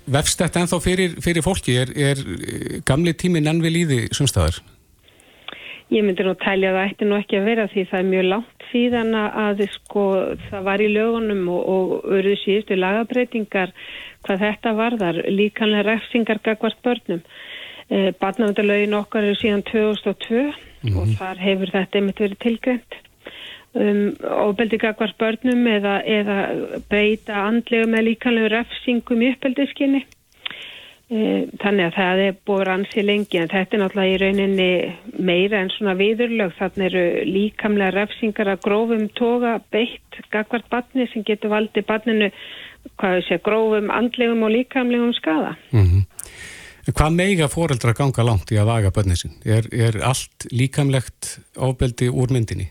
vefst þetta ennþá fyrir, fyrir fólki? Er, er gamli tímin enn við líði sumstaðar? Ég myndi nú tælja að það ætti nú ekki að vera því það er mjög langt síðan að sko, það var í lögunum og, og auðvitað síðustu lagabreitingar hvað þetta varðar, líkanlega refsingar gagvart börnum. Eh, Barnavendalögin okkar eru síðan 2002 mm -hmm. og þar hefur þetta einmitt verið tilgreint. Um, ofbeldi gagvart börnum eða, eða beita andlega með líkanlega refsingum í uppbeldiskinni. Eh, þannig að það er búið ransi lengi en þetta er náttúrulega í rauninni meira en svona viðurlög þannig eru líkamlega refsingar að grófum toga beitt gagvart barni sem getur valdið barninu hvað sé grófum andlegum og líkamlegum skada. Mm -hmm. Hvað meiga fóreldra ganga langt í að vaga barnið sin? Er, er allt líkamlegt ofbeldi úr myndinni?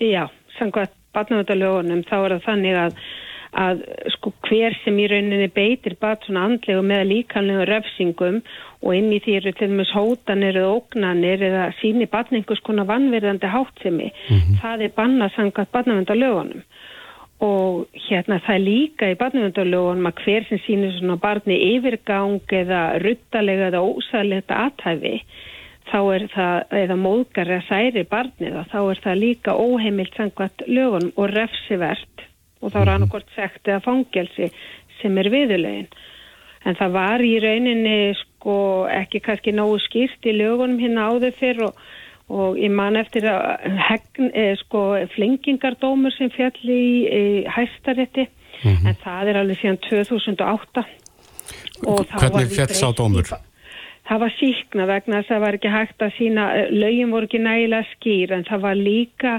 Já, samkvæmt barnavöldalögunum þá er það þannig að að sko hver sem í rauninni beitir bat svona andlegu með líkanlegu refsingum og inn í því eru til dæmis hótanir eða ógnanir eða síni batningus konar vannverðandi háttsemi. Mm -hmm. það er bannað sangat batnavendalögunum og hérna það er líka í batnavendalögunum að hver sem sínir svona barni yfirgang eða ruttalega eða ósæðilegt aðtæfi þá er það, eða móðgar eða særi barnið þá er það líka óheimilt sangat lögunum og refsivert og þá er annarkort sekt eða fangelsi sem er viðulegin. En það var í rauninni sko ekki kannski nógu skýrt í lögunum hérna áður fyrr og, og ég man eftir að hegn, eh, sko, flengingardómur sem fjalli í, í hæstarétti mm -hmm. en það er alveg síðan 2008. Hvernig fjall sá dómur? Í, það var síkna vegna þess að það var ekki hægt að sína, eh, lögin voru ekki nægilega skýr en það var líka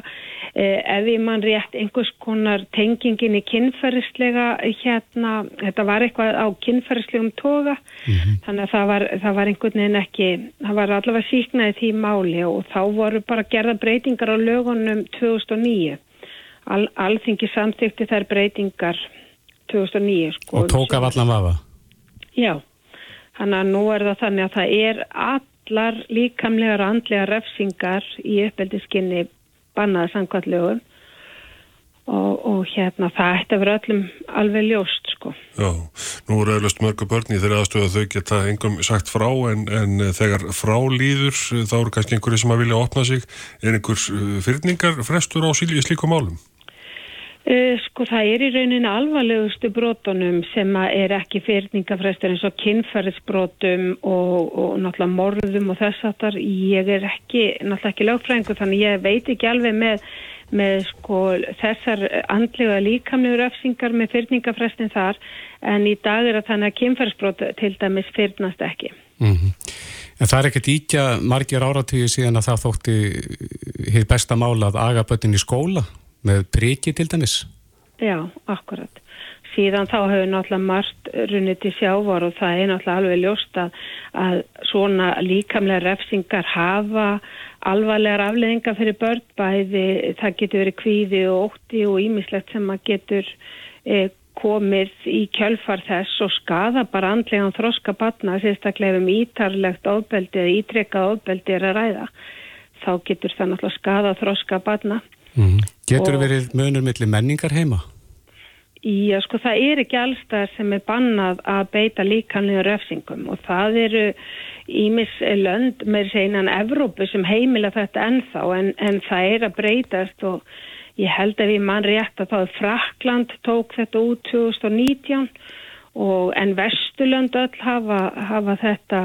eh, ef ég mann rétt einhvers konar tengingin í kynferðislega hérna, þetta var eitthvað á kynferðislegum toga mm -hmm. þannig að það var, það var einhvern veginn ekki, það var allavega síknaði því máli og þá voru bara gerða breytingar á lögunum 2009 Al, alþingi samþykti þær breytingar 2009 sko. Og tók af allan vafa? Já Þannig að nú er það þannig að það er allar líkamlegar og andlega refsingar í uppeldiskinni bannaði samkvæmlegu og, og hérna það ætti að vera öllum alveg ljóst sko. Já, nú eru auðvist mörgu börni þegar aðstöðu að þau geta engum sagt frá en, en þegar frálýður þá eru kannski einhverju sem að vilja opna sig. Er einhver uh, fyrningar frestur á síli í slíkum málum? Uh, sko það er í rauninni alvarlegustu brotunum sem er ekki fyrningafræstur eins og kynferðisbrotum og, og náttúrulega morðum og þess að þar ég er ekki náttúrulega ekki lögfræðingu þannig ég veit ekki alveg með, með sko þessar andlega líkamlegu röfsingar með fyrningafræstin þar en í dag er að þannig að kynferðisbrot til dæmis fyrnast ekki. Mm -hmm. En það er ekkert íkja margir áratíu síðan að það þótti hitt besta mála að aga böttin í skóla? Með priki til dæmis? Já, akkurat. Síðan þá hefur náttúrulega margt runnið til sjávar og það er náttúrulega alveg ljóst að, að svona líkamlega refsingar hafa alvarlegar afleðingar fyrir börn bæði það getur verið kvíði og ótti og ímislegt sem að getur eh, komið í kjölfar þess og skada bara andlega þroska batna sérstaklega um ítarlegt ofbeldi eða ítrekkað ofbeldi er að ræða þá getur það náttúrulega skada þroska batna Mm. Getur og, verið mönur millir menningar heima? Já, sko það er ekki allstað sem er bannað að beita líkanlega refsingum og það eru ímis lönd með seinan Evrópu sem heimila þetta ennþá en, en það er að breytast og ég held að við mann rétt að það er Frakland tók þetta út 2019 og en Vesturlönd öll hafa, hafa þetta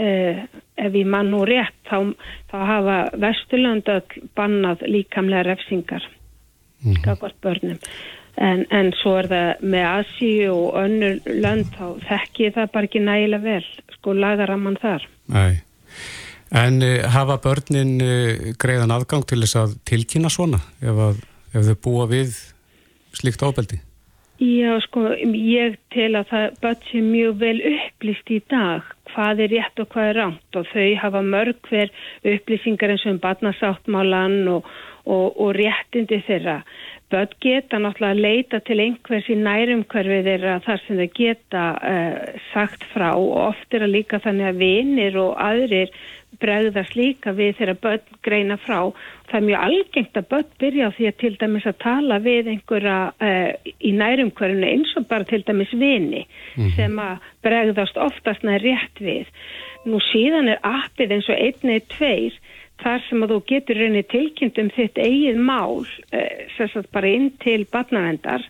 eh, ef ég mann nú rétt þá, þá hafa Vesturlanda bannað líkamlega refsingar mm -hmm. skakvart börnum en, en svo er það með Asíu og önnur lönd þá þekki það bara ekki nægilega vel sko lagaraman þar Nei. En uh, hafa börnin uh, greiðan aðgang til þess að tilkynna svona ef, að, ef þau búa við slíkt ábeldi? Já, sko, ég tel að það börn sé mjög vel upplýst í dag hvað er rétt og hvað er rámt og þau hafa mörg hver upplýsingar eins og um barnasáttmálan og, og, og réttindi þeirra. Börn geta náttúrulega að leita til einhvers í nærumhverfið þeirra þar sem þau geta uh, sagt frá og oft er að líka þannig að vinir og aðrir bregðast líka við þegar börn greina frá. Það er mjög algengt að börn byrja á því að til dæmis að tala við einhverja uh, í nærumkvörinu eins og bara til dæmis vini mm -hmm. sem að bregðast oftast næri rétt við. Nú síðan er appið eins og einnið tveir þar sem að þú getur reyni tilkynnt um þitt eigið mál eh, sérstaklega bara inn til barnavendar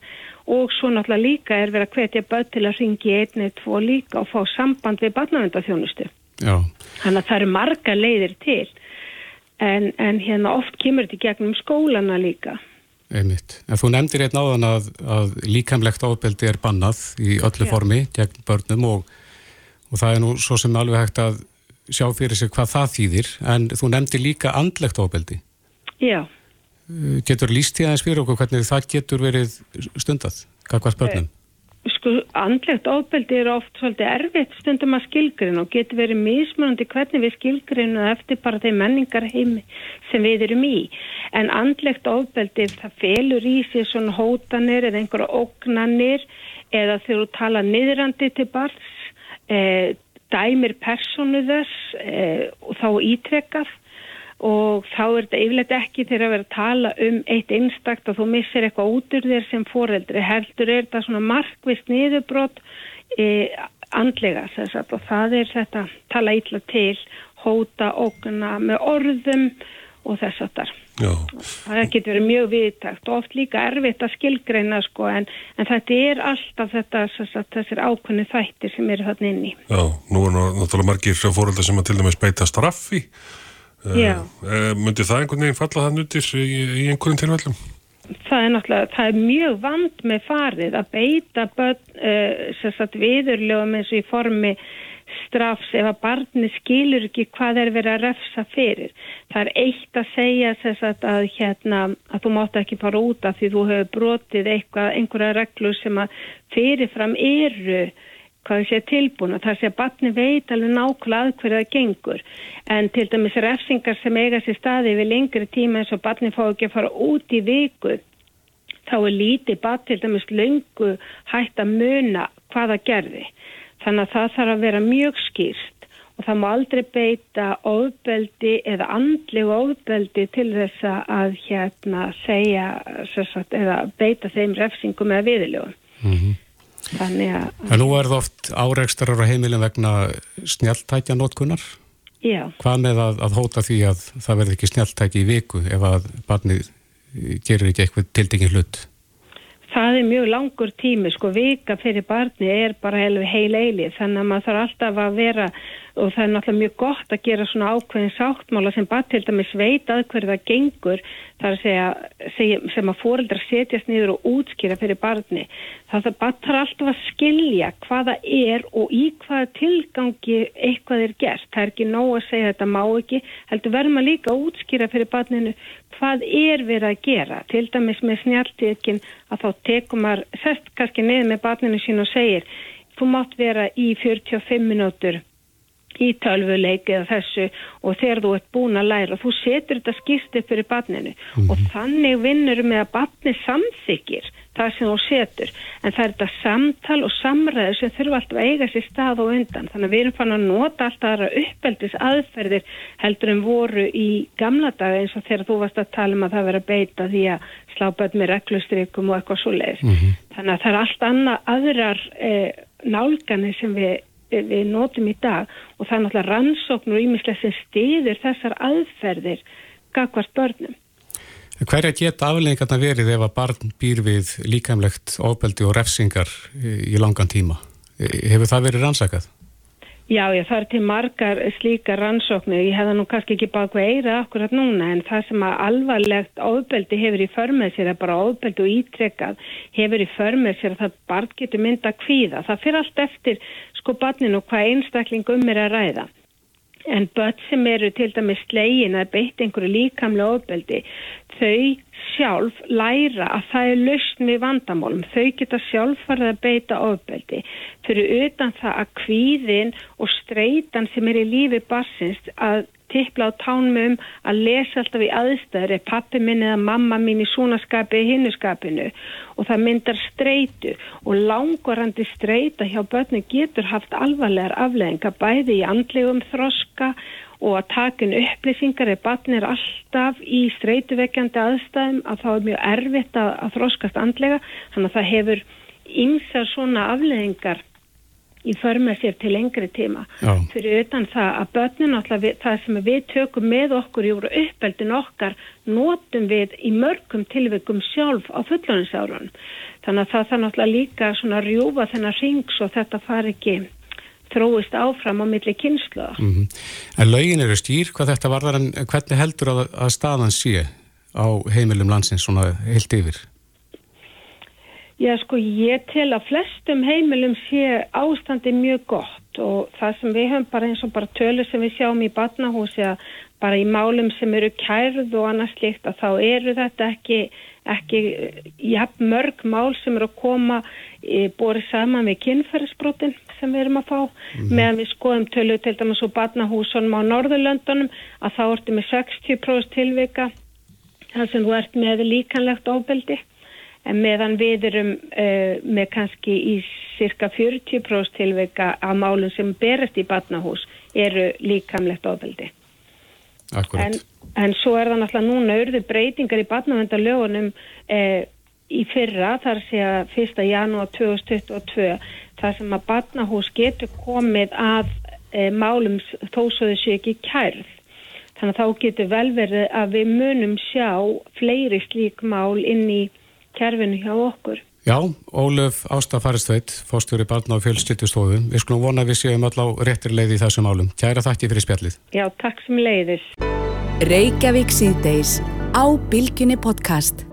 og svo náttúrulega líka er verið að hvetja börn til að ringi einni, tvo líka og fá samband við barnavendaþjónustu. Já. Þannig að það eru marga leiðir til en, en hérna oft kemur þetta gegnum skólana líka. Einmitt. En þú nefndir einn áðan að, að líkamlegt ábeldi er bannað í öllu Já. formi gegn börnum og, og það er nú svo sem alveg hægt að sjá fyrir sig hvað það þýðir en þú nefndir líka andlegt ábeldi. Já. Uh, Getur líst því aðeins fyrir okkur hvernig það getur verið stundað? Hvað hvað börnum? Sko, andlegt ofbeldi er oft svolítið erfitt stundum að skilgrinu og getur verið mismunandi hvernig við skilgrinu eftir bara þeim menningarheimi sem við erum í. En andlegt ofbeldi, það felur í sig svona hótanir eða einhverja ógnanir eða þegar þú tala niðrandi til barns, eh, dæmir personu þess eh, og þá ítrekkað og þá er þetta yfirleitt ekki þegar að vera að tala um eitt einstakt og þú missir eitthvað út úr þér sem foreldri. Heldur er þetta svona markvist niðurbrot e, andlega sem sagt, og það er þetta tala ítla til, hóta, ógna með orðum og þess að þar. Já, Það getur verið mjög viðtakt og oft líka erfitt að skilgreina sko en, en þetta er alltaf þetta þessir ákveðni þættir sem eru þarna inni. já, nú er náttúrulega margir fóröldar sem að til dæmis beita straffi. Uh, myndi það einhvern veginn falla það nutir í, í einhverjum tilvællum? það er náttúrulega, það er mjög vand með farið að beita uh, viðurlögum eins og í formi strafs ef að barni skilur ekki hvað er verið að refsa fyrir. Það er eitt að segja sem sagt að hérna að þú mátt ekki fara út af því þú hefur brotið eitthvað, einhverja reglur sem að fyrirfram eru hvað sé tilbúin og það sé að batni veit alveg nákvæmlega að hverju það gengur. En til dæmis refsingar sem eiga sér staði við lengri tíma eins og batni fá ekki að fara út í viku þá er lítið bat til dæmis löngu hægt að muna hvaða gerði þannig að það þarf að vera mjög skýrt og það má aldrei beita ofbeldi eða andlegu ofbeldi til þess að hérna segja sagt, eða beita þeim refsingum eða viðilögum þannig að En nú er það oft áreikstarar á heimilin vegna snjáltækja notkunar. já Hvað með að, að hóta því að það verði ekki snjáltæki í viku ef að barnið gerir ekki eitthvað tildingin hlut? Það er mjög langur tími, sko, vika fyrir barni er bara heil, eilið, þannig að maður þarf alltaf að vera, og það er náttúrulega mjög gott að gera svona ákveðin sáttmála sem bara til dæmis veit að hverju það gengur, þar að segja, segja sem að fóreldrar setjast niður og útskýra fyrir barni. Það þarf bara þarf alltaf að skilja hvaða er og í hvaða tilgangi eitthvað er gert. Það er ekki nóg að segja þetta má ekki, heldur verður maður líka að útskýra fyrir barninu hvað er verið að gera. Til dæmis með snjáltíðkin að þá tekum maður, sest kannski niður með barninu sín og segir, þú mátt vera í 45 minútur í tölvuleik eða þessu og þegar þú ert búin að læra þú setur þetta skýrt upp fyrir barninu. Og þannig vinnur með að barni samþykir það sem þú setur. En það er þetta samtal og samræður sem þurfa alltaf að eiga sér stað og undan. Þannig að við erum fann að nota alltaf aðra uppeldis aðferðir heldur en voru í gamla daga eins og þegar þú varst að tala um að það vera beita því að slá börn með reglustrikum og eitthvað svo leiðis þannig að það er allt annað aðrar eh, nálganir sem við við notum í dag og það er náttúrulega rannsóknur ímislega sem stiður þessar aðferðir gagvart börnum. Hverja geta afleggingarna verið ef að barn býr við líkamlegt ofbeldi og refsingar í langan tíma? Hefur það verið rannsakað? Já, það er til margar slíka rannsóknir. Ég hefða nú kannski ekki baka eira akkurat núna en það sem að alvarlegt ofbeldi hefur í förmið sér að bara ofbeldi og ítrekkað hefur í förmið sér að það barn getur mynda kvíða. Það fyrir allt eftir sko barninu og hvað einstaklingum er að ræða. En börn sem eru til dæmis slegin að beitt einhverju líkamlega ofbeldi, þau sjálf læra að það er lausn við vandamálum. Þau geta sjálf farið að beita ofbeldi. Fyrir utan það að kvíðin og streitan sem er í lífi barsins að tippla á tánmum að lesa alltaf í aðstæður er pappi minn eða mamma mín í súnaskapi í hinnuskapinu og það myndar streitu og langvarandi streita hjá börnum getur haft alvarlegar afleðinga bæði í andlegum þroska og að takin upplýsingar er barnir alltaf í streituvekjandi aðstæðum að þá er mjög erfitt að, að þroskast andlega. Þannig að það hefur ymsar svona afleðingar í förma sér til lengri tíma. Já. fyrir utan það að börnin það sem við tökum með okkur í úr uppeldin okkar notum við í mörgum tilvikum sjálf á fulloninsárun þannig að það það náttúrulega líka svona rjúfa þennar ring svo þetta far ekki þróist áfram á milli kynsluða. Mm -hmm. En lögin eru stýr hvað þetta varðar en hvernig heldur að, að staðan sé á heimilum landsins svona heilt yfir? Já sko ég tel að flestum heimilum sé ástandi mjög gott og það sem við höfum bara eins og bara tölur sem við sjáum í batnahúsi að bara í málum sem eru kærð og annars líkt að þá eru þetta ekki, ekki jafn mörg mál sem eru að koma e, borið saman við kynferðisbrotin sem við erum að fá. Mm meðan við skoðum tölu til dæmis úr barnahúsunum á Norðurlöndunum að þá ertu með 60% tilvika þar sem þú ert með líkanlegt ofbeldi en meðan við erum uh, með kannski í cirka 40% tilvika af málum sem berast í barnahús eru líkamlegt ofbeldi en, en svo er það náttúrulega núna auðvitað breytingar í barnavendalögunum uh, í fyrra þar sé að 1. janúar 2022 þar sem að barnahús getur komið að e, málum þó svo þessu ekki kærð. Þannig að þá getur vel verið að við munum sjá fleiri slík mál inn í kærfinu hjá okkur. Já, Ólöf Ástafaristveit, fórstjóri barna og fjölskyldustofum. Við skulum vona að við séum öll á réttir leið í þessum málum. Kæra þakki fyrir spjallið. Já, takk sem leiðis. Reykjavík síðdeis á Bilginni podcast.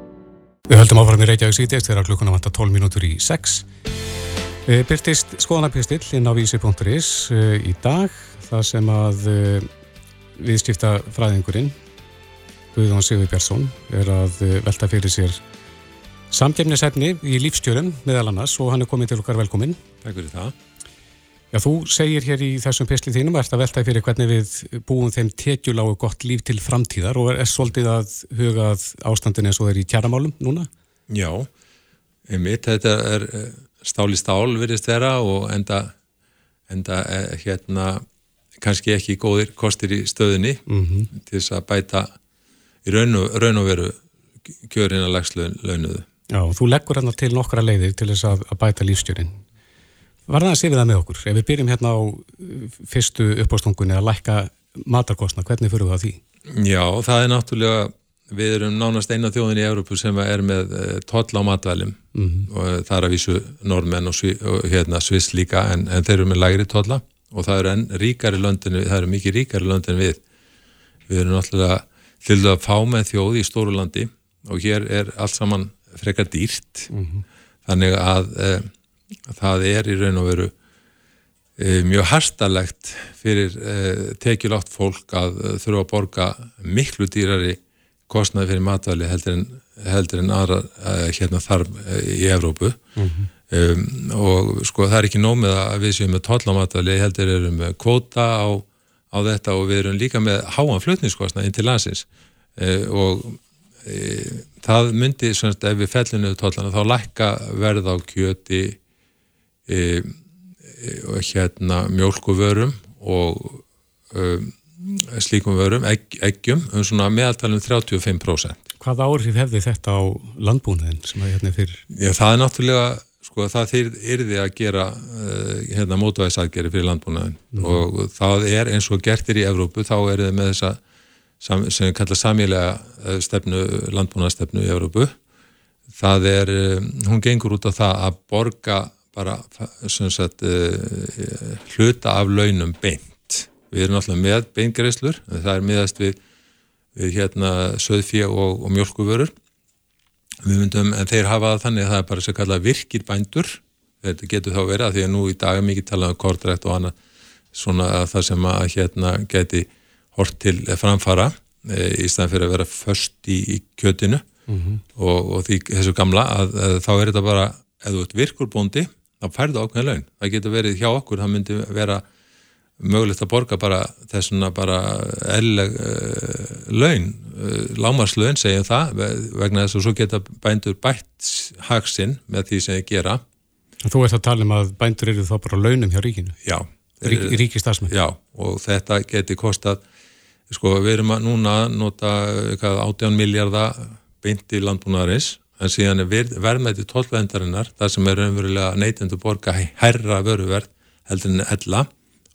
Við höldum áfram í Reykjavík síðdeis þegar klukkuna vanta 12 mínútur í 6. Eh, byrtist skoðanapistill inn á vísi.is eh, í dag það sem að eh, viðskipta fræðingurinn Guðvon Sigur Björnsson er að velta fyrir sér samgefnisefni í lífstjörnum meðal annars og hann er komið til okkar velkominn. Takk fyrir það. Já, þú segir hér í þessum pislið þínum að velta fyrir hvernig við búum þeim tekjulágu gott líf til framtíðar og er, er svolítið að hugað ástandin eins og er í kjaramálum núna? Já, einmitt, þetta er stál í stál virðist vera og enda, enda eh, hérna kannski ekki góðir kostir í stöðunni mm -hmm. til þess að bæta í raun og, veru kjörin að lagslaunuðu. Já, þú leggur hérna til nokkra leiðir til þess að, að bæta lífstjörin. Var það að sé við það með okkur? Ef við byrjum hérna á uh, fyrstu uppástungunni að lækka matarkostna, hvernig fyrir það því? Já, það er náttúrulega við erum nánast eina þjóðin í Európu sem er með eh, toll á matvælum mm -hmm. og það er að vísu normenn og, og hérna, sviss líka en, en þeir eru með lægri tolla og það eru enn ríkari löndinu, það eru mikið ríkari löndin við við erum náttúrulega til að fá með þjóð í stóru landi og hér er allt saman frekar dýrt mm -hmm. þannig að e, það er í raun og veru e, mjög harstalegt fyrir e, tekjulátt fólk að þurfa að borga miklu dýrari kostnaði fyrir matvæli heldur en, heldur en aðra hérna þarf í Evrópu mm -hmm. um, og sko það er ekki nómið að við séum með tollamatvæli heldur erum með kvóta á, á þetta og við erum líka með háan flutningskostnað inn til landsins og það myndi svona ef við fellinu tollana þá lækka verð á kjöti og hérna mjölkuvörum og um, slíkum vörum, egg, eggjum um svona meðaltalum 35%. Hvað áhrif hefði þetta á landbúnaðin sem að hérna fyrir? Já, það er náttúrulega, sko, það yrði að gera uh, hérna mótvæðisageri fyrir landbúnaðin mm. og það er eins og gertir í Evrópu, þá er það með þessa sem við kalla samílega uh, stefnu, landbúnaðstefnu í Evrópu. Það er, um, hún gengur út á það að borga bara, sagt, uh, hluta af launum beint Við erum alltaf með beingreislur, það er miðast við, við hérna söðfíja og, og mjölkuvörur. Við myndum, en þeir hafa það þannig að það er bara sem kallað virkir bændur, þetta getur þá verið að því að nú í dag er mikið talað um kortrækt og annað svona að það sem að hérna geti hort til framfara e, í staðan fyrir að vera först í, í kjötinu mm -hmm. og, og því þessu gamla að, að þá er þetta bara, ef þú ert virkurbóndi, þá færðu ákveðin laun. Það getur verið hjá okkur, það myndi vera mögulegt að borga bara þessuna bara elleg uh, laun, uh, lámarslaun segjum það, vegna þess að svo geta bændur bætt haksinn með því sem þið gera Þú ert að tala um að bændur eru þá bara launum hjá ríkinu? Já. Rík, ríkistafsmenn? Já, og þetta geti kostað sko, við erum að núna nota eitthvað, 18 miljardar beint í landbúnaðarins en síðan er verðmætti tólvendarinnar, það sem er umverulega neytendu borga herra vöruverð heldur en ella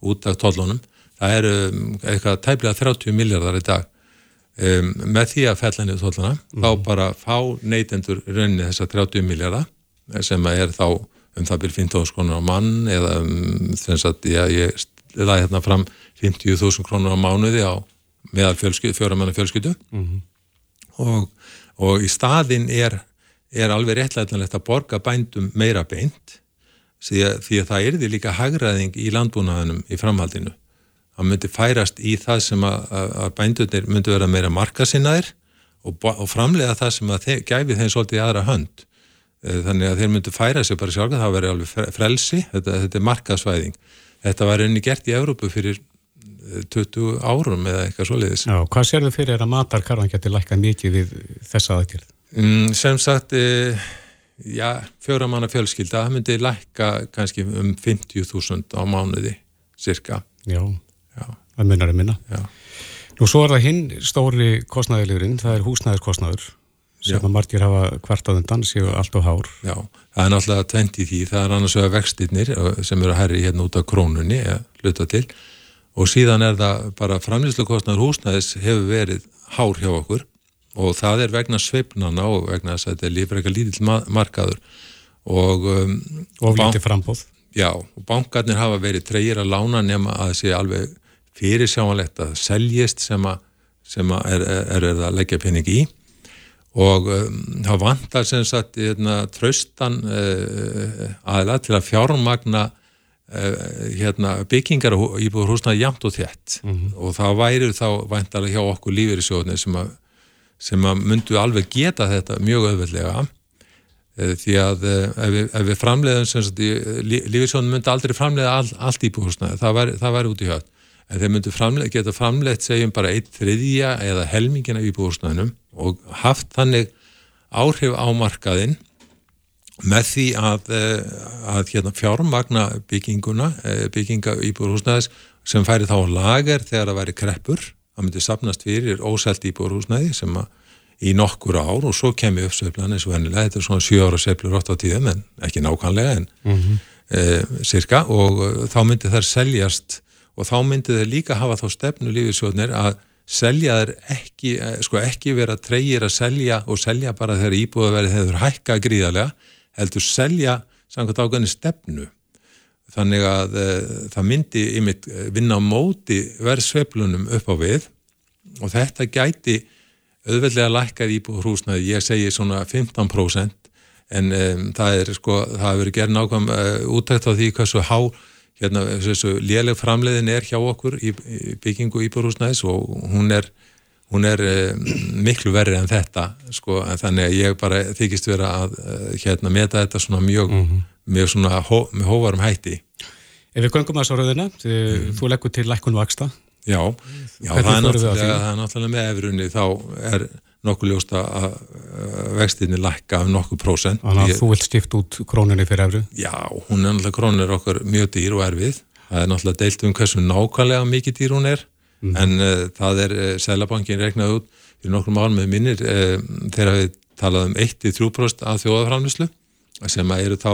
út af tollunum það eru um, eitthvað tæplega 30 miljardar í dag um, með því að fella niður tolluna mm. þá bara fá neytendur rauninni þessa 30 miljardar sem er þá um það byrjum 15.000 krónur á mann eða um, þess að já, ég laði hérna fram 50.000 krónur á mánuði á meðal fjóramanna fjölskyldu mm -hmm. og, og í staðin er, er alveg réttlætanlegt að borga bændum meira beint því að, því að það er því líka hagraðing í landbúnaðinum í framhaldinu. Það myndi færast í það sem að, að bændunir myndi vera meira markasinnaðir og, og framlega það sem að þeir, gæfi þeim svolítið í aðra hönd. Eh, þannig að þeir myndi færa sig bara sjálf það veri alveg frelsi, þetta, þetta er markasvæðing þetta var einni gert í Európu fyrir 20 árum eða eitthvað svoleiðis. Já, hvað sér þau fyrir að matarkarðan getur lækkað mikið við þessa aðgjörð? Mm, sem sagt, e, já, fjóramanna fjölskylda, myndi lækka kannski um 50.000 á mánuði, cirka. Já, já. það munar að minna. Já. Nú svo er það hinn stóri kostnæðilegurinn, það er húsnæðiskostnæður sem já. að margir hafa hvert á þendan séu allt á hár. Já, það er náttúrulega 20 því, það er annars vegar vextinnir sem eru að herri hérna út af krónunni, eða luta til og síðan er það bara framlýslukostnar húsnæðis hefur verið hár hjá okkur. Og það er vegna sveipnana og vegna þess að þetta er lífur eitthvað lítill markaður. Og um, og lítið frambóð já, og bankarnir hafa verið treyir að lána nema að það sé alveg fyrir sjámanlegt að seljist sem að, sem að er, er, er að leggja pening í. Og um, það vantar sem sagt hérna, tröstan uh, aðla til að fjármagna Eh, hérna, byggingar íbúður húsnaði jamt og þett mm -hmm. og það væri þá væntalega hjá okkur lífeyrisjóðni sem, sem að myndu alveg geta þetta mjög öðvöldlega eh, því að eh, ef við, ef við framleiðum lífeyrisjóðni myndi aldrei framleiða all, allt íbúður húsnaði, það væri, væri út í höfn en þeir myndu framleið, geta framleiðt segjum bara eitt þriðja eða helmingina íbúður húsnaðinum og haft þannig áhrif á markaðinn með því að, eh, að hérna, fjármagna bygginguna, eh, bygginga íbúrhúsnæðis sem færi þá lager þegar það væri kreppur, það myndi sapnast fyrir óselt íbúrhúsnæði sem að í nokkur ár og svo kemur uppsveiflan eins og vennilega, þetta er svona 7 ára seiflur 8 á tíðum en ekki nákvæmlega en mm -hmm. e, cirka og þá myndi þær seljast og þá myndi þær líka hafa þá stefnu lífisjóðnir að selja þær ekki, sko ekki vera treyir að selja og selja bara þegar íbúðaverið hefur hækka gríðarlega heldur selja samkvæmt ákveðinu stefnu. Þannig að e, það myndi ymitt eh, vinna á móti verðsveiflunum upp á við og þetta gæti auðveldlega lækkað íbúð hrúsnaði, ég segi svona 15% en um, það er sko, það hefur verið gerð nákvæm uh, útækt á því hversu há hérna, þessu léleg framleiðin er hjá okkur í, í byggingu íbúðrúsnaðis og hún er hún er uh, miklu verri en þetta sko, en þannig að ég bara þykist vera að uh, hérna meta þetta svona mjög, mm -hmm. mjög svona hó, með hóvarum hætti. Ef við göngum að svo rauðina, mm. þú leggur til lækkun vaksta Já, já það, er það er náttúrulega með efrunni þá er nokkuð ljósta að vextinni lækka af nokkuð prósent. Þannig að ég, þú vilt stifta út króninni fyrir efru Já, hún er náttúrulega krónir okkur mjög dýr og erfið. Það er náttúrulega deilt um hversu nákvæmlega mikið dýr hún er mm. en uh, það er uh, Sælabankin regnað út fyrir nokkrum árum með minnir uh, þegar við talaðum 1-3% af þjóðaframlýslu sem eru þá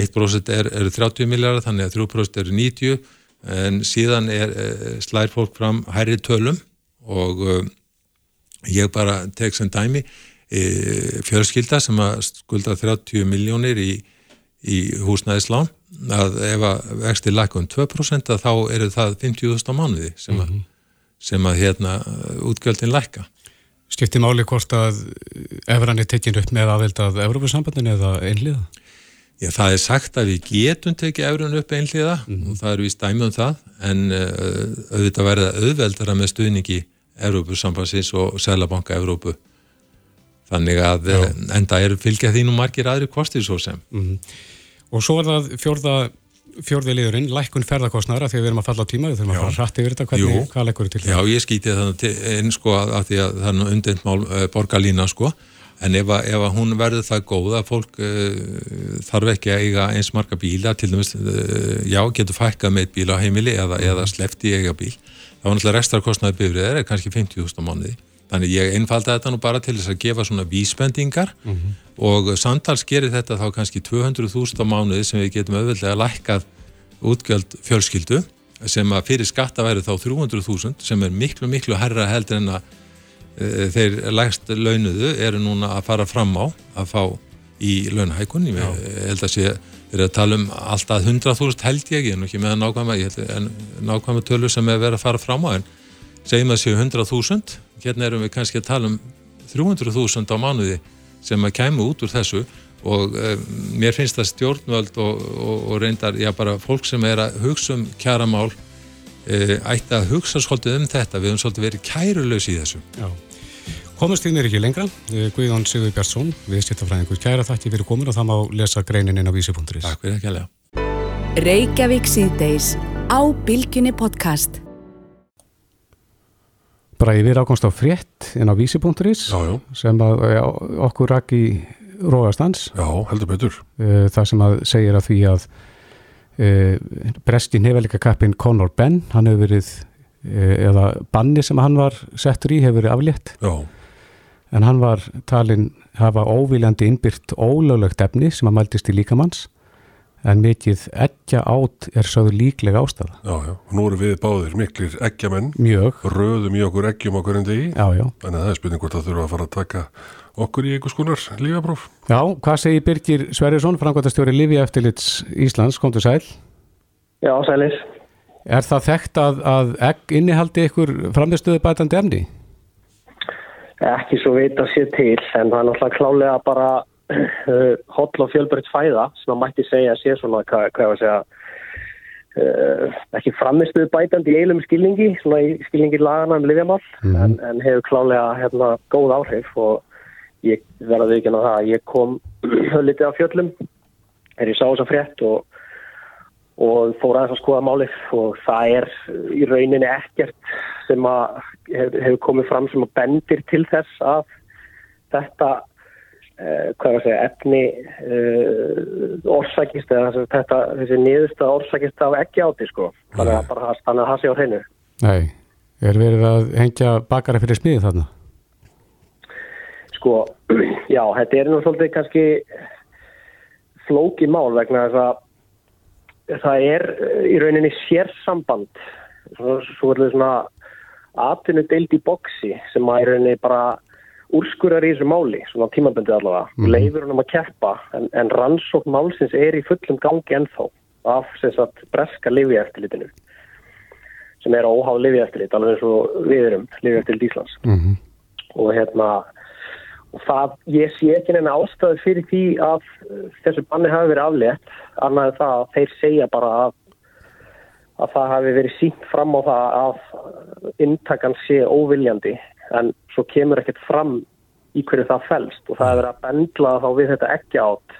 1% er, eru 30 miljardar þannig að 3% eru 90 en síðan er slær fólk fram hærri tölum og ég bara tek sem dæmi fjörskilda sem að skulda 30 miljónir í, í húsnæðislán að ef að vexti lækum 2% þá eru það 50.000 á mánuði sem að mm -hmm sem að hérna útgjöldin lækka. Skipti máli hvort að efran er tekinn upp með aðveld að Európa-sambandinu eða einliða? Já, það er sagt að við getum tekið efran upp einliða mm. og það eru við stæmið um það en uh, auðvitað verða auðveldara með stuðningi Európa-sambandsins og Sælabanka Európu. Þannig að Já. Eh, enda er fylgjað þín og margir aðri kostið svo sem. Mm. Og svo er það fjörða fjórði liðurinn, lækkun ferðarkostnara þegar við erum að falla á tíma, við þurfum að fara hrætt yfir þetta hvernig, hvað lækkur er til það? Já, ég skýti það einn sko að því að það er undendmál uh, eh, borgarlína sko en ef að, ef að hún verður það góð að fólk uh, þarf ekki að eiga eins marga bíla, til dæmis uh, já, getur fækkað með bíla á heimili eða, mm. eða slefti eiga bíl, þá er náttúrulega restarkostnaði bifrið er kannski 50.000 mánuði Þannig ég einfalda þetta nú bara til þess að gefa svona vísbendingar mm -hmm. og samtals gerir þetta þá kannski 200.000 á mánuði sem við getum auðvitað lækkað útgjöld fjölskyldu sem að fyrir skatta væri þá 300.000 sem er miklu miklu herra heldur en að e, þeir lægst launuðu eru núna að fara fram á að fá í launahækun ég held að sé, er að tala um alltaf 100.000 held ég, ég er nú ekki með nákvæma nákvæma tölu sem er verið að fara fram á en segjum að séu 100.000 hérna erum við kannski að tala um 300.000 á mánuði sem að kæmu út úr þessu og um, mér finnst það stjórnvöld og, og, og reyndar, já bara fólk sem er að hugsa um kjaramál e, ætti að hugsa svolítið um þetta. Við höfum svolítið verið kærulös í þessu. Já, komast þín er ekki lengra. Eh, Guðjón Sigur Björnsson, við stjórnfræðingur kæra þakki fyrir komin og það má lesa greinin inn á vísi.is Takk fyrir ekki alveg. Reykjavík síðdeis á Bilginni podcast Bræði við ákomst á frétt inn á vísi.is sem að já, okkur rak í rógastans. Já, heldur betur. Það sem að segir að því að e, breski nefnleika kappin Conor Benn, hann hefur verið, e, eða banni sem hann var settur í hefur verið aflétt. Já. En hann var talin hafa óviljandi innbyrt ólöglegt efni sem að mæltist í líkamanns en mikið eggja átt er sáðu líklega ástæða. Já, já, og nú eru við báðir miklir eggjamenn. Mjög. Röðum í okkur eggjum okkur en degi. Já, já. Þannig að það er spurning hvort það þurfa að fara að taka okkur í einhvers konar lífapróf. Já, hvað segir Birgir Sverjesson, frangværtastjóri Livi Eftirlits Íslands, kom til sæl? Já, sælis. Er það þekkt að, að egg innihaldi ykkur framstöðu bætandi efni? Ekki svo veit að sé til, en það er náttúrulega klálega bara uh, hotl og fjölbreytt fæða sem að mætti segja sé svona, hvað, hvað að segja uh, ekki framistuðu bætandi í eilum skilningi svona í skilningi lagana um livjamál mm. en, en hefur klálega hérna góð áhrif og ég verðaði ekki að það ég kom litið á fjöllum er ég sá þess að frétt og og fór aðeins að skoða málið og það er í rauninni ekkert sem að hefur hef komið fram sem að bendir til þess að þetta hvað var að segja, efni uh, orsakist eða þetta, þessi niðursta orsakist af ekki áti sko, þannig að bara þannig að sé á hreinu. Nei, er verið að hengja bakara fyrir smiðið þarna? Sko, já, þetta er nú svolítið kannski flóki mál vegna þess að það er í rauninni sérsamband svo, svo er þetta svona atvinnu deild í boksi sem að í rauninni bara úrskurar í þessu máli, svona tímaböndið allavega, mm. leifur hann um að keppa en, en rannsókn málsins er í fullum gangi ennþá af sem sagt breska lifiðeftilitinu sem er óháð lifiðeftilit, alveg eins og við erum lifiðeftilit Íslands mm -hmm. og hérna og það, ég sé ekki neina ástæðu fyrir því að þessu banni hafi verið aflétt, annað það að þeir segja bara að að það hafi verið sínt fram á það að intakan sé óviljandi en svo kemur ekkert fram í hverju það fælst og það er verið að bendla þá við þetta ekki átt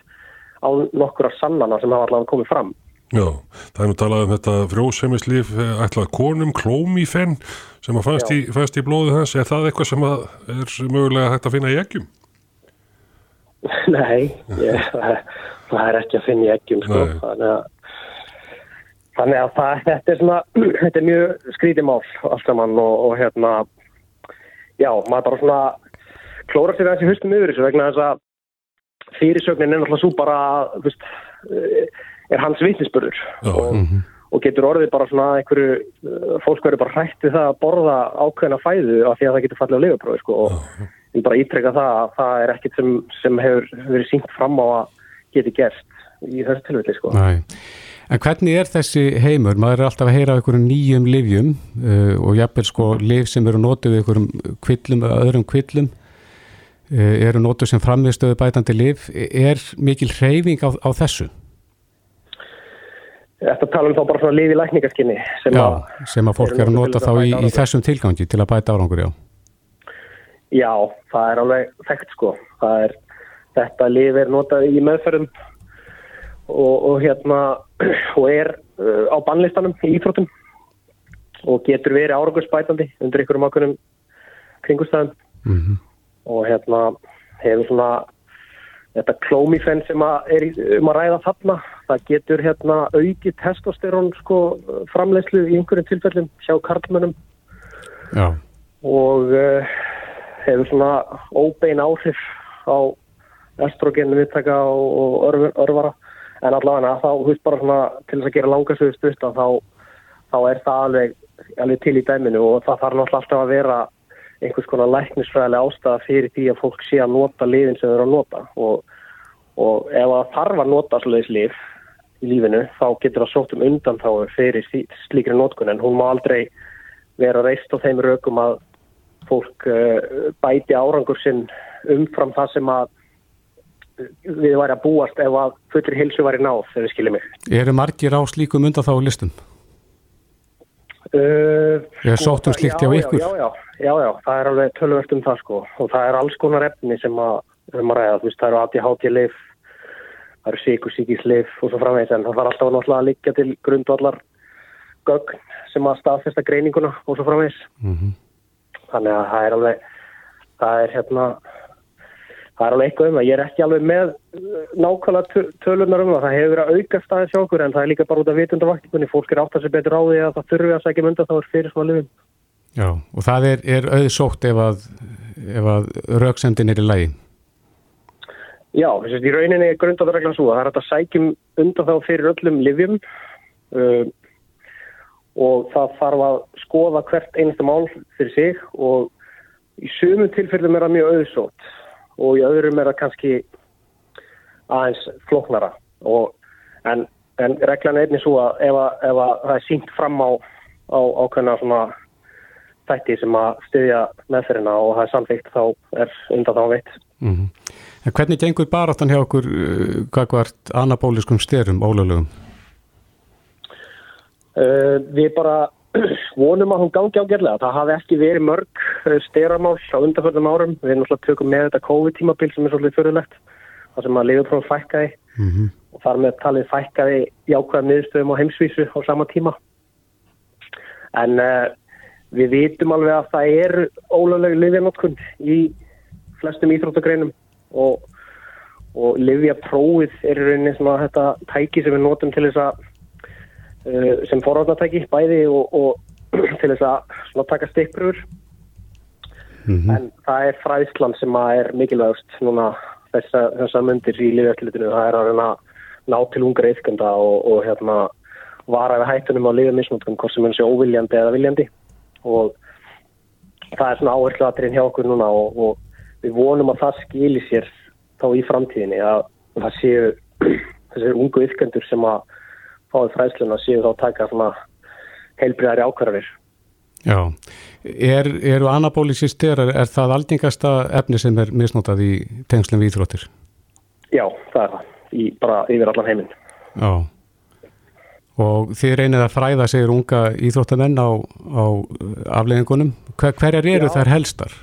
á nokkura sannana sem hafa allavega komið fram. Já, það er nú talað um þetta frjósemislíf ætlað konum klómífenn sem að fannst í, fannst í blóðu hans, er það eitthvað sem er mögulega hægt að finna í eggjum? Nei, ég, það, er ekki að finna í eggjum sko, þannig að Þannig að það, þetta er svona, þetta er mjög skrítið mál allt saman og, og hérna já, maður bara svona klóra sér í höstum yfir þessu vegna þess að fyrirsögnin er náttúrulega svo bara, veist, eh, er hans vitnisbörður og, mm -hmm. og getur orðið bara svona einhverju, eh, fólk verður bara hrætt við það að borða ákveðna fæðu af því að það getur fallið á lifaprófi, sko, og ég bara ítrekka það að það er ekkit sem, sem hefur verið sínt fram á að geti gerst í þessu tilfelli, sko. Næ. En hvernig er þessi heimur? Maður er alltaf að heyra einhverjum nýjum livjum uh, og jafnvel sko liv sem eru nótið einhverjum kvillum, öðrum kvillum uh, eru nótið sem framviðstöðu bætandi liv. Er mikil hreyfing á, á þessu? Þetta tala um þá bara svona liv í lækningaskinni sem, já, sem að fólk er að nota þá í, í þessum tilgangi til að bæta árangur, já. Já, það er alveg þekkt sko. Það er, þetta liv er notað í meðferðum og, og hérna og er uh, á bannlistanum í íþróttum og getur verið árangursbætandi undir ykkurum ákveðnum kringustæðum mm -hmm. og hérna hefur svona þetta klómifenn sem að er um að ræða þarna, það getur hérna auki testosterón sko framlegslu í einhverjum tilfellum hjá karlmönnum Já. og uh, hefur svona óbein áhrif á estrogenum viðtaka og, og örvara en allavega þá, þú veist bara svona til þess að gera langarsöðu stutt þá, þá er það alveg, alveg til í dæminu og það þarf náttúrulega alltaf að vera einhvers konar læknisfræðilega ástæða fyrir því að fólk sé að nota liðin sem þau eru að nota. Og, og ef það þarf að nota svolítið lif í lífinu þá getur það sótt um undan þá fyrir slíkri notkun. En hún má aldrei vera reist á þeim rökum að fólk uh, bæti árangur sinn umfram það sem að við væri að búast ef að fullur hilsu væri náð, þegar við skiljum mig. Eru margir á slíkum undan þá listum? Uh, Ég er sótt um slíkt hjá ykkur. Já, já, já, já, það er alveg tölvöld um það sko og það er alls konar efni sem að, um að ræða, þú veist, það eru ADHD-leif, það eru síkusíkisleif og svo framvegis en það var alltaf náttúrulega að liggja til grundvallar gögn sem að staðfesta greininguna og svo framvegis. Mm -hmm. Þannig að það er alveg, það er hérna, það er alveg eitthvað um það. Ég er ekki alveg með nákvæmlega tölunar um það. Það hefur verið að auka staðið sjá okkur en það er líka bara út af vitundavaktingunni. Fólk er átt að sé betur á því að það þurfi að segja mynda þá er fyrir svona lifin. Já, og það er, er auðsótt ef að, ef að rauksendin er í lægi? Já, þess að í rauninni er grundaðurreglan svo að það er að sækjum undan þá fyrir öllum livjum uh, og það þarf að skoða hvert einasta mál fyrir sig og í sumum tilfellum er það mjög auðsótt og í öðrum er það kannski aðeins floknara og, en, en reglan er einnig svo að ef, að ef að það er sínt fram á, ákveðna svona þætti sem að styðja meðferðina og það er samþygt þá er undan þá veitt. Mm -hmm. Hvernig gengur baráttan hjá okkur hvað hvart anabóliskum styrum ólöglegum? Uh, við bara vonum að hún gangi ágjörlega. Það hafi ekki verið mörg styramál á undanförnum árum. Við erum náttúrulega tökum með þetta COVID-tímabil sem er svolítið fyrirlegt. Það sem að liðuprófum fækkaði mm -hmm. og þar með talið fækkaði jákvæða miðstöðum á heimsvísu á sama tíma. En uh, við vitum alveg að það er ólöglegu liðjanótkun í flestum íþróttagreinum og, og liðjaprófið er í rauninni svona þetta tæki sem við notum til þess að uh, sem forvarnatæki bæði og, og til þess að taka stikkpröfur mm -hmm. en það er fræðslan sem er mikilvægast núna þessa, þessa myndir í liðjaftlutinu það er að reyna ná til ungar eitthkenda og, og hérna vara við hættunum á liðjamisnóttum hvort sem hann sé óviljandi eða viljandi. Og það er svona áherslu aðrinn hjá okkur núna og, og við vonum að það skilir sér þá í framtíðinni að það séu þessir ungu ykkendur sem að fáið fræðsluna séu þá að taka svona heilbriðari ákvarðanir. Já, er, eru anabólisistir, er, er það aldingasta efni sem er misnótað í tengslum við íþróttir? Já, það er það, í, bara yfir allan heiminn. Já, og þið reynið að fræða segir unga íþróttamenn á, á afleggingunum. Hver, hverjar eru Já. þær helstar?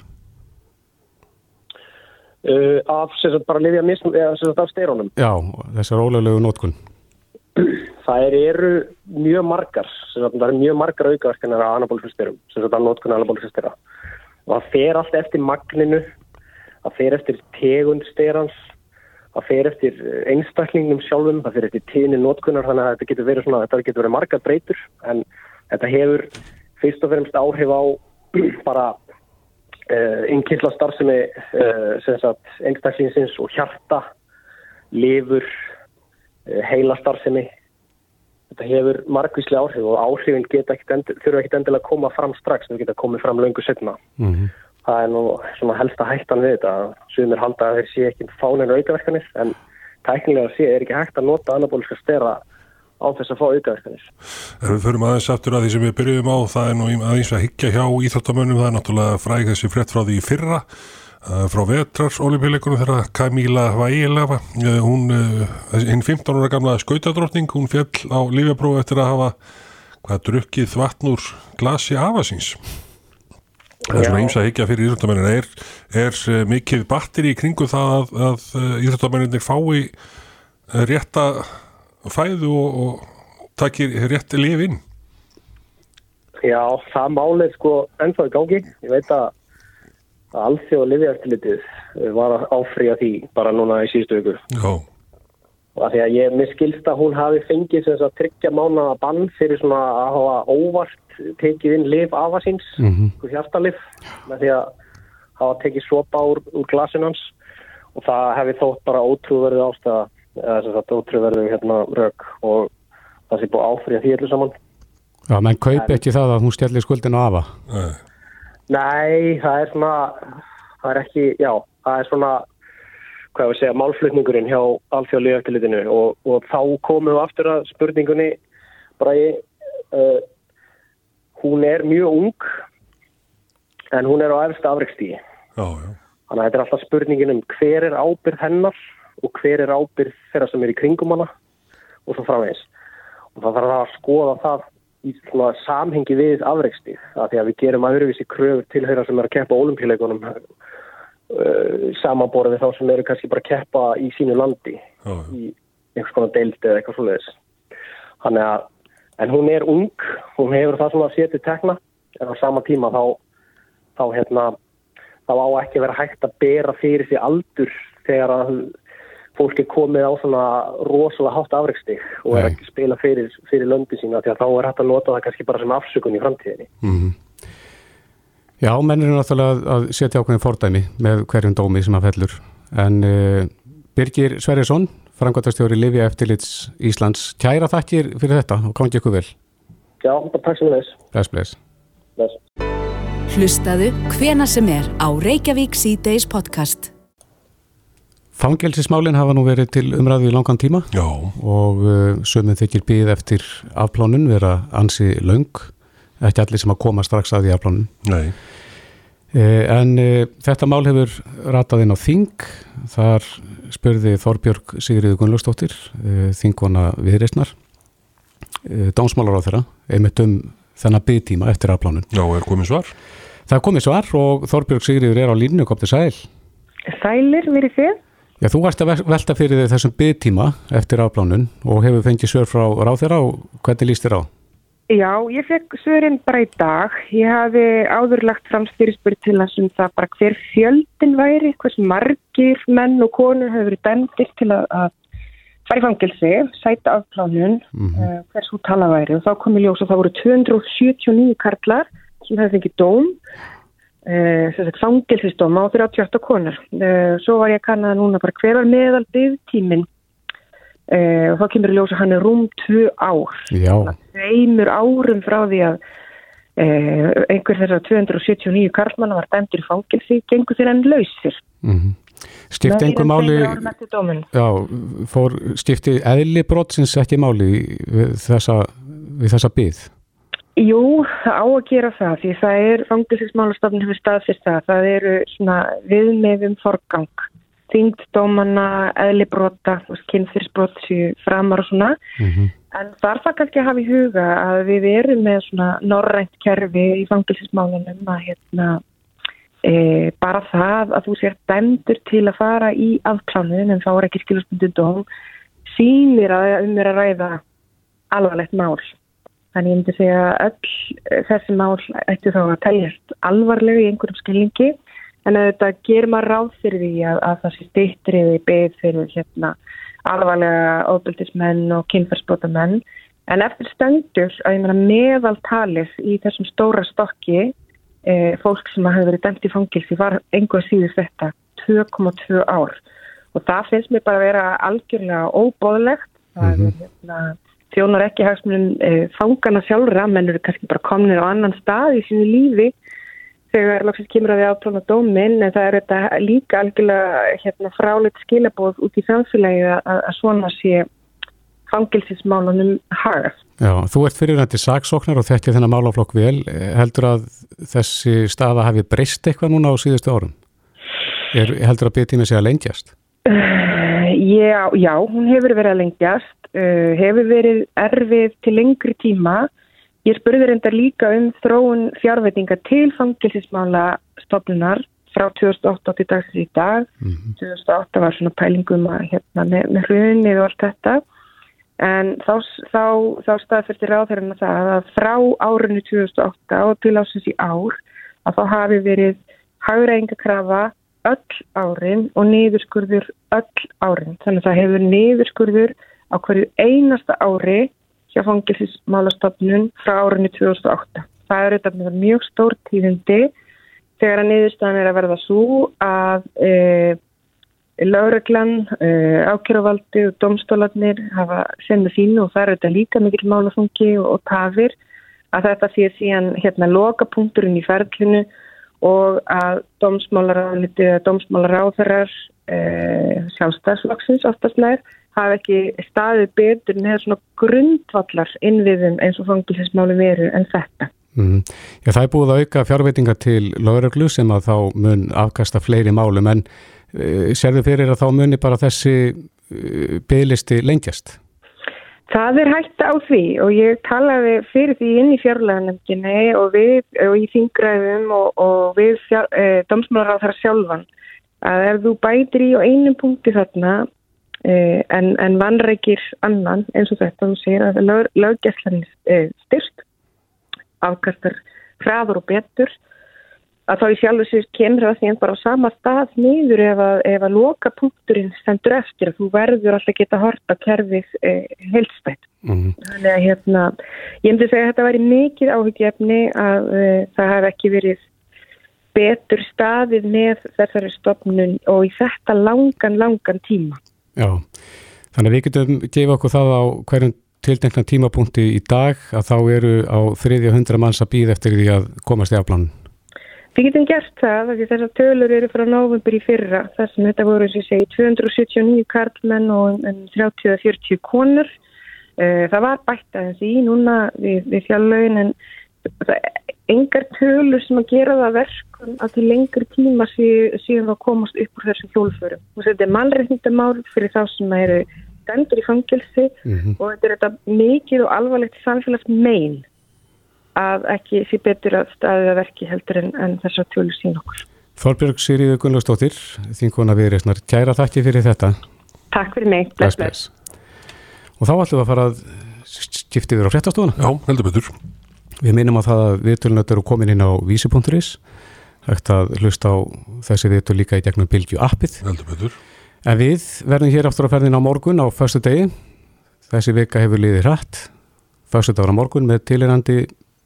Uh, af sem sagt bara lifja misnum, eða sem sagt af steirónum. Já, þessar ólöglegu nótkun. Það eru mjög margar, það eru mmjög margar aukaverkanar af anabólisisteirum, sem sagt af nótkun anabólisistera. Og það fer allt eftir magninu, það fer eftir tegund steirans, það fer eftir einstaklingnum sjálfum, það fer eftir tíðni nótkunar, þannig að þetta getur verið svona, þetta getur verið margar breytur, en þetta hefur fyrst og fremst áhrif á bara uh, innkysla starfsemi uh, sem sagt einstaklingsins og hjarta, lifur, uh, heila starfsemi. Þetta hefur margvíslega áhrif og áhrifin endilega, þurfa ekkit endilega að koma fram strax, þau geta komið fram löngu setna. Mm -hmm. Það er nú svona helsta hættan við þetta. Sumir halda að þeir sé ekki fánin aukaverkanir en tæknilega sé er ekki hægt að nota anabóliska stera á þess að fá aukaverkanir. Við förum aðeins aftur að því sem við byrjuðum á, það er nú aðeins að higgja hjá íþróttamönnum, það er náttúrulega fræg þessi frétt frá því fyrra, frá vetrars olimpíuleikunum þegar Camila Vaileva, uh, hún, uh, hinn 15 ára gamla skautadrottning, hún fjall á lífjaprófi eftir að hafa, hvað, drukkið vatn úr glasi afasins. Það er svona eins að higgja fyrir íþróttamönnin. Er, er mikið batteri í kringu það að, að íþróttamönninir fái rétta fæðu og, og takir rétti lifin? Já, það málið sko ennþá í gangi. Ég veit að, að alþjóð og liðjaftilitið var að áfrýja því bara núna í síðustu viku. Já. Og að því að ég miskilst að hún hafi fengið sem þess að tryggja mánaða bann fyrir svona að hafa óvart tekið inn lif afasins, mm Mhm. -hmm. hjartalif, með því að hafa tekið sopa úr, úr glasin hans og það hefði þótt bara ótrúverið ástæða eða þess að ótrúverðu hérna rauk og það sé búið áfrið því öllu saman. Já, menn kaupi ekki það að hún stjallir skuldinu afa. Nei, það er svona, það er ekki, já, það er svona, hvað ég segja, málflutningurinn hjá alþjóðlega eftirlitinu og, og þá komum við aftur að spurningunni ég, uh, hún er mjög ung en hún er á eftir afreikstígi. Já, já. Þannig að þetta er alltaf spurningin um hver er ábyrð hennar og hver er ábyrð þeirra sem er í kringum hana og svo framvegis. Og það þarf að skoða það í svona samhengi við afreikstíð. Það því að við gerum aðurvísi kröfur til þeirra sem er að keppa ólimpíuleikunum uh, samanborið við þá sem eru kannski bara að keppa í sínu landi já. í einhvers konar deild eða eitthvað svoleiðis. Þannig að, en hún er ung, hún hefur það svona sétið tekna, en á sama tíma þá, þá hérna, þá á ekki að vera hægt að bera fyrir því aldur þegar að fólk er komið á svona rosalega hátt afreikstig og er ekki að spila fyrir, fyrir löndi sína því að þá er hægt að nota það kannski bara sem afsökun í framtíðinni. Mm Já, menn eru náttúrulega að- setja ákveðin fordæmi með hverjum dómi sem að fellur. En uh, Birgir Sverjesson, frangvæntastjóri Livja Eftirlits Íslands, kæra þakkir fyrir þetta og gangi ykkur vel. Já, bara takk sem þess. Bless, bless. Bless. Hlustaðu hvena sem er á Reykjavík C-Days podcast. Fangelsismálin hafa nú verið til umræðu í langan tíma Já, og uh, sömum þykir byggð eftir afplánun vera ansi löng, ekki allir sem að koma strax að því afplánun. nei. Eh, En uh, þetta mál hefur ratað inn á Þing, þar spurði Þorbjörg Sigriður Gunnlaugstóttir, uh, Þingona viðreistnar, uh, dónsmálar á þeirra, einmitt um þennan byggtíma eftir afplánun. Já, er komið svar? Það er komið svar og Þorbjörg Sigriður er á línu, kom til sæl. Sælir verið þið? Já, þú varst að vel- velta fyrir þig þessum byggtíma eftir afplánun og hefur fengið svör frá ráþeira og hvernig líst þér á? Já, ég fekk svörin bara í dag. Ég hafi áður lagt fram styrspur til að sem það bara hver fjöldin væri, hvers margir menn og konur hefur verið dæmdir til að, að fara í fangilsi, sæta afplánun, mm -hmm. hvers hún tala væri og þá kom í ljós að það voru 279 karlar sem hefði fengið dóm, uh, fangilsisdóma á 38 konur. Uh, svo var ég að kanna núna bara hver var meðal byggtíminn uh, og þá kemur í ljós að hann er rúm 2 ár Já, tveimur árum frá því að eh, einhver þessar 279 karlmanna var dæmdur í fangilsi, gengur þeir enn lausir. mm skipti Meira einhver máli... Já, fór skipti eðli brottsins ekki máli við þessa, við þessa byggð? Jú, það á að gera það því það er fangilsinsmálastofn hefur staðfyrst það. Það eru svona viðmeðum forgang. Þyngd dómanna, eðli brota, kynfyrsbrot séu framar og svona. Mm En þarf það kannski að hafa í huga að við erum með svona norrænt kerfi í fangilsinsmálunum að hérna e, bara það að þú sér dæmdur til að fara í afplánun en þá er ekki skilurspundu dóm sýnir að um er að ræða alvarlegt mál. Þannig ég myndi segja að öll eh, þessi mál ættu þá að teljast alvarlegu í einhverjum skilningi. En þetta gerir maður ráð fyrir því að, að það sé stýttriði beð fyrir hérna alvarlega óbyldismenn og kynferðsbótamenn en eftir stendur að ég meina meðaltalið í þessum stóra stokki e, fólk sem hafa verið dæmt í fangilsi var einhver síður þetta 2,2 ár. Og það finnst mér bara að vera algjörlega óbóðlegt það mm er hérna þjónar ekki hagsmunum e, fangana sjálfra menn eru kannski bara komnir á annan stað í sínu lífi þegar loksins kemur að við áplána dómin en það er þetta líka algjörlega hérna, fráleitt skilabóð út í samfélagi að, að svona sé fangilsismálunum hagast. Já, þú ert fyrirvændi saksóknar og þekkja þennan málaflokk vel. Heldur að þessi staða hafi breyst eitthvað núna á síðustu árum? Er, heldur að byggtími sé að lengjast? Já, já, hún hefur verið að lengjast, uh, hefur verið erfið til lengri tíma. Ég spurði reyndar líka um þróun fjárveitinga til fangilsismála stofnunar frá 2008 til dagsins í dag. Mm -hmm. 2008 var svona pælingum að hérna með, með hrunið og allt þetta. En þá, þá, þá staðfyrsti ráðherrana það að frá árunni 2008 og til ásins í ár að þá hafi verið hagræðingakrafa öll árin og niðurskurður öll árin. Þannig að það hefur niðurskurður á hverju einasta ári hjá fangilsismálastofnun frá árunni 2008. Það er þetta mjög stór tíðindi þegar að niðurstaðan er að verða svo að e, lauraglan, uh, ákjörvaldi og domstólarnir hafa sendu sínu og það er þetta líka mikil málafungi og, og tafir að þetta sé síðan hérna lokapunkturinn í ferðlinu og að eða domsmálaráðherrar uh, sjálfstæðsflokksins oftastlega hafa ekki staðið betur neða svona grundvallar innviðum eins og fangilsismáli veru en þetta. Mm. Já, það er búið að auka fjárveitinga til lauruglu sem að þá mun afkasta fleiri málum en uh, sérðu fyrir að þá muni bara þessi uh, bygglisti lengjast? Það er hægt á því og ég talaði fyrir því inn í fjárleganemginni og við og í þingræðum og, og við eh, domsmálar á þar sjálfan að ef þú bætir í á einum punkti þarna eh, en, en vannreikir annan eins og þetta þú segir að lög, löggæslan eh, styrst afkastar hraður og betur að þá í sjálf sér kemur það því en bara á sama stað niður ef að, ef að loka punkturinn stendur eftir að þú verður alltaf geta horta kerfið eh, heilstætt. Mm -hmm. Þannig að hérna, ég myndi segja að þetta væri mikið áhugjöfni að eh, það hef ekki verið betur staðið með þessari stopnun og í þetta langan, langan tíma. Já, þannig að við getum gefa okkur það á hverjum tildenkna tímapunkti í dag að þá eru á þriðja hundra manns að býða eftir því að komast í afplanun? Við getum gert það því þessar tölur eru frá nógumbur í fyrra þar sem þetta voru, og ég segi, 279 karlmenn og 30-40 konur. Eh, það var bætt aðeins í núna við, við fjallauðin en engar tölur sem að gera það verkum að til lengri tíma síðan þá komast upp úr þessum hjólförum. Þetta er mannreitnindamál fyrir þá sem eru stendur í fangilsi mm -hmm. og þetta er þetta mikið og alvarlegt samfélags megin að ekki sé betur að staðið að verki heldur en, en þess að tjólu sín okkur. Þorbjörg Sýriður Gunnlaustóttir, þinkona viðreysnar, kæra þakki fyrir þetta. Takk fyrir mig. Bless, bless. Og þá ætlum við að fara að skipta yfir á fréttastofuna. Já, heldur betur. Við minnum á það að viðtölunat eru komin inn á vísi.is. Hægt að hlusta á þessi viðtöl líka í gegnum Bilgju appið. Heldur betur. En við verðum hér aftur á ferðin á morgun á förstu degi. Þessi vika hefur liðið hratt. Förstu dagur á morgun með tilirandi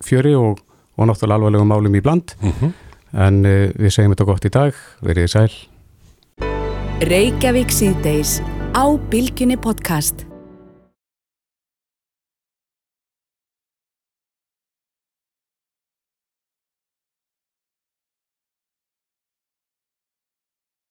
fjöri og, og náttúrulega alvarlegum málum í bland. Mm -hmm. En uh, við segjum þetta gott í dag. Verðið sæl. Reykjavík síðdeis á Bilginni podcast.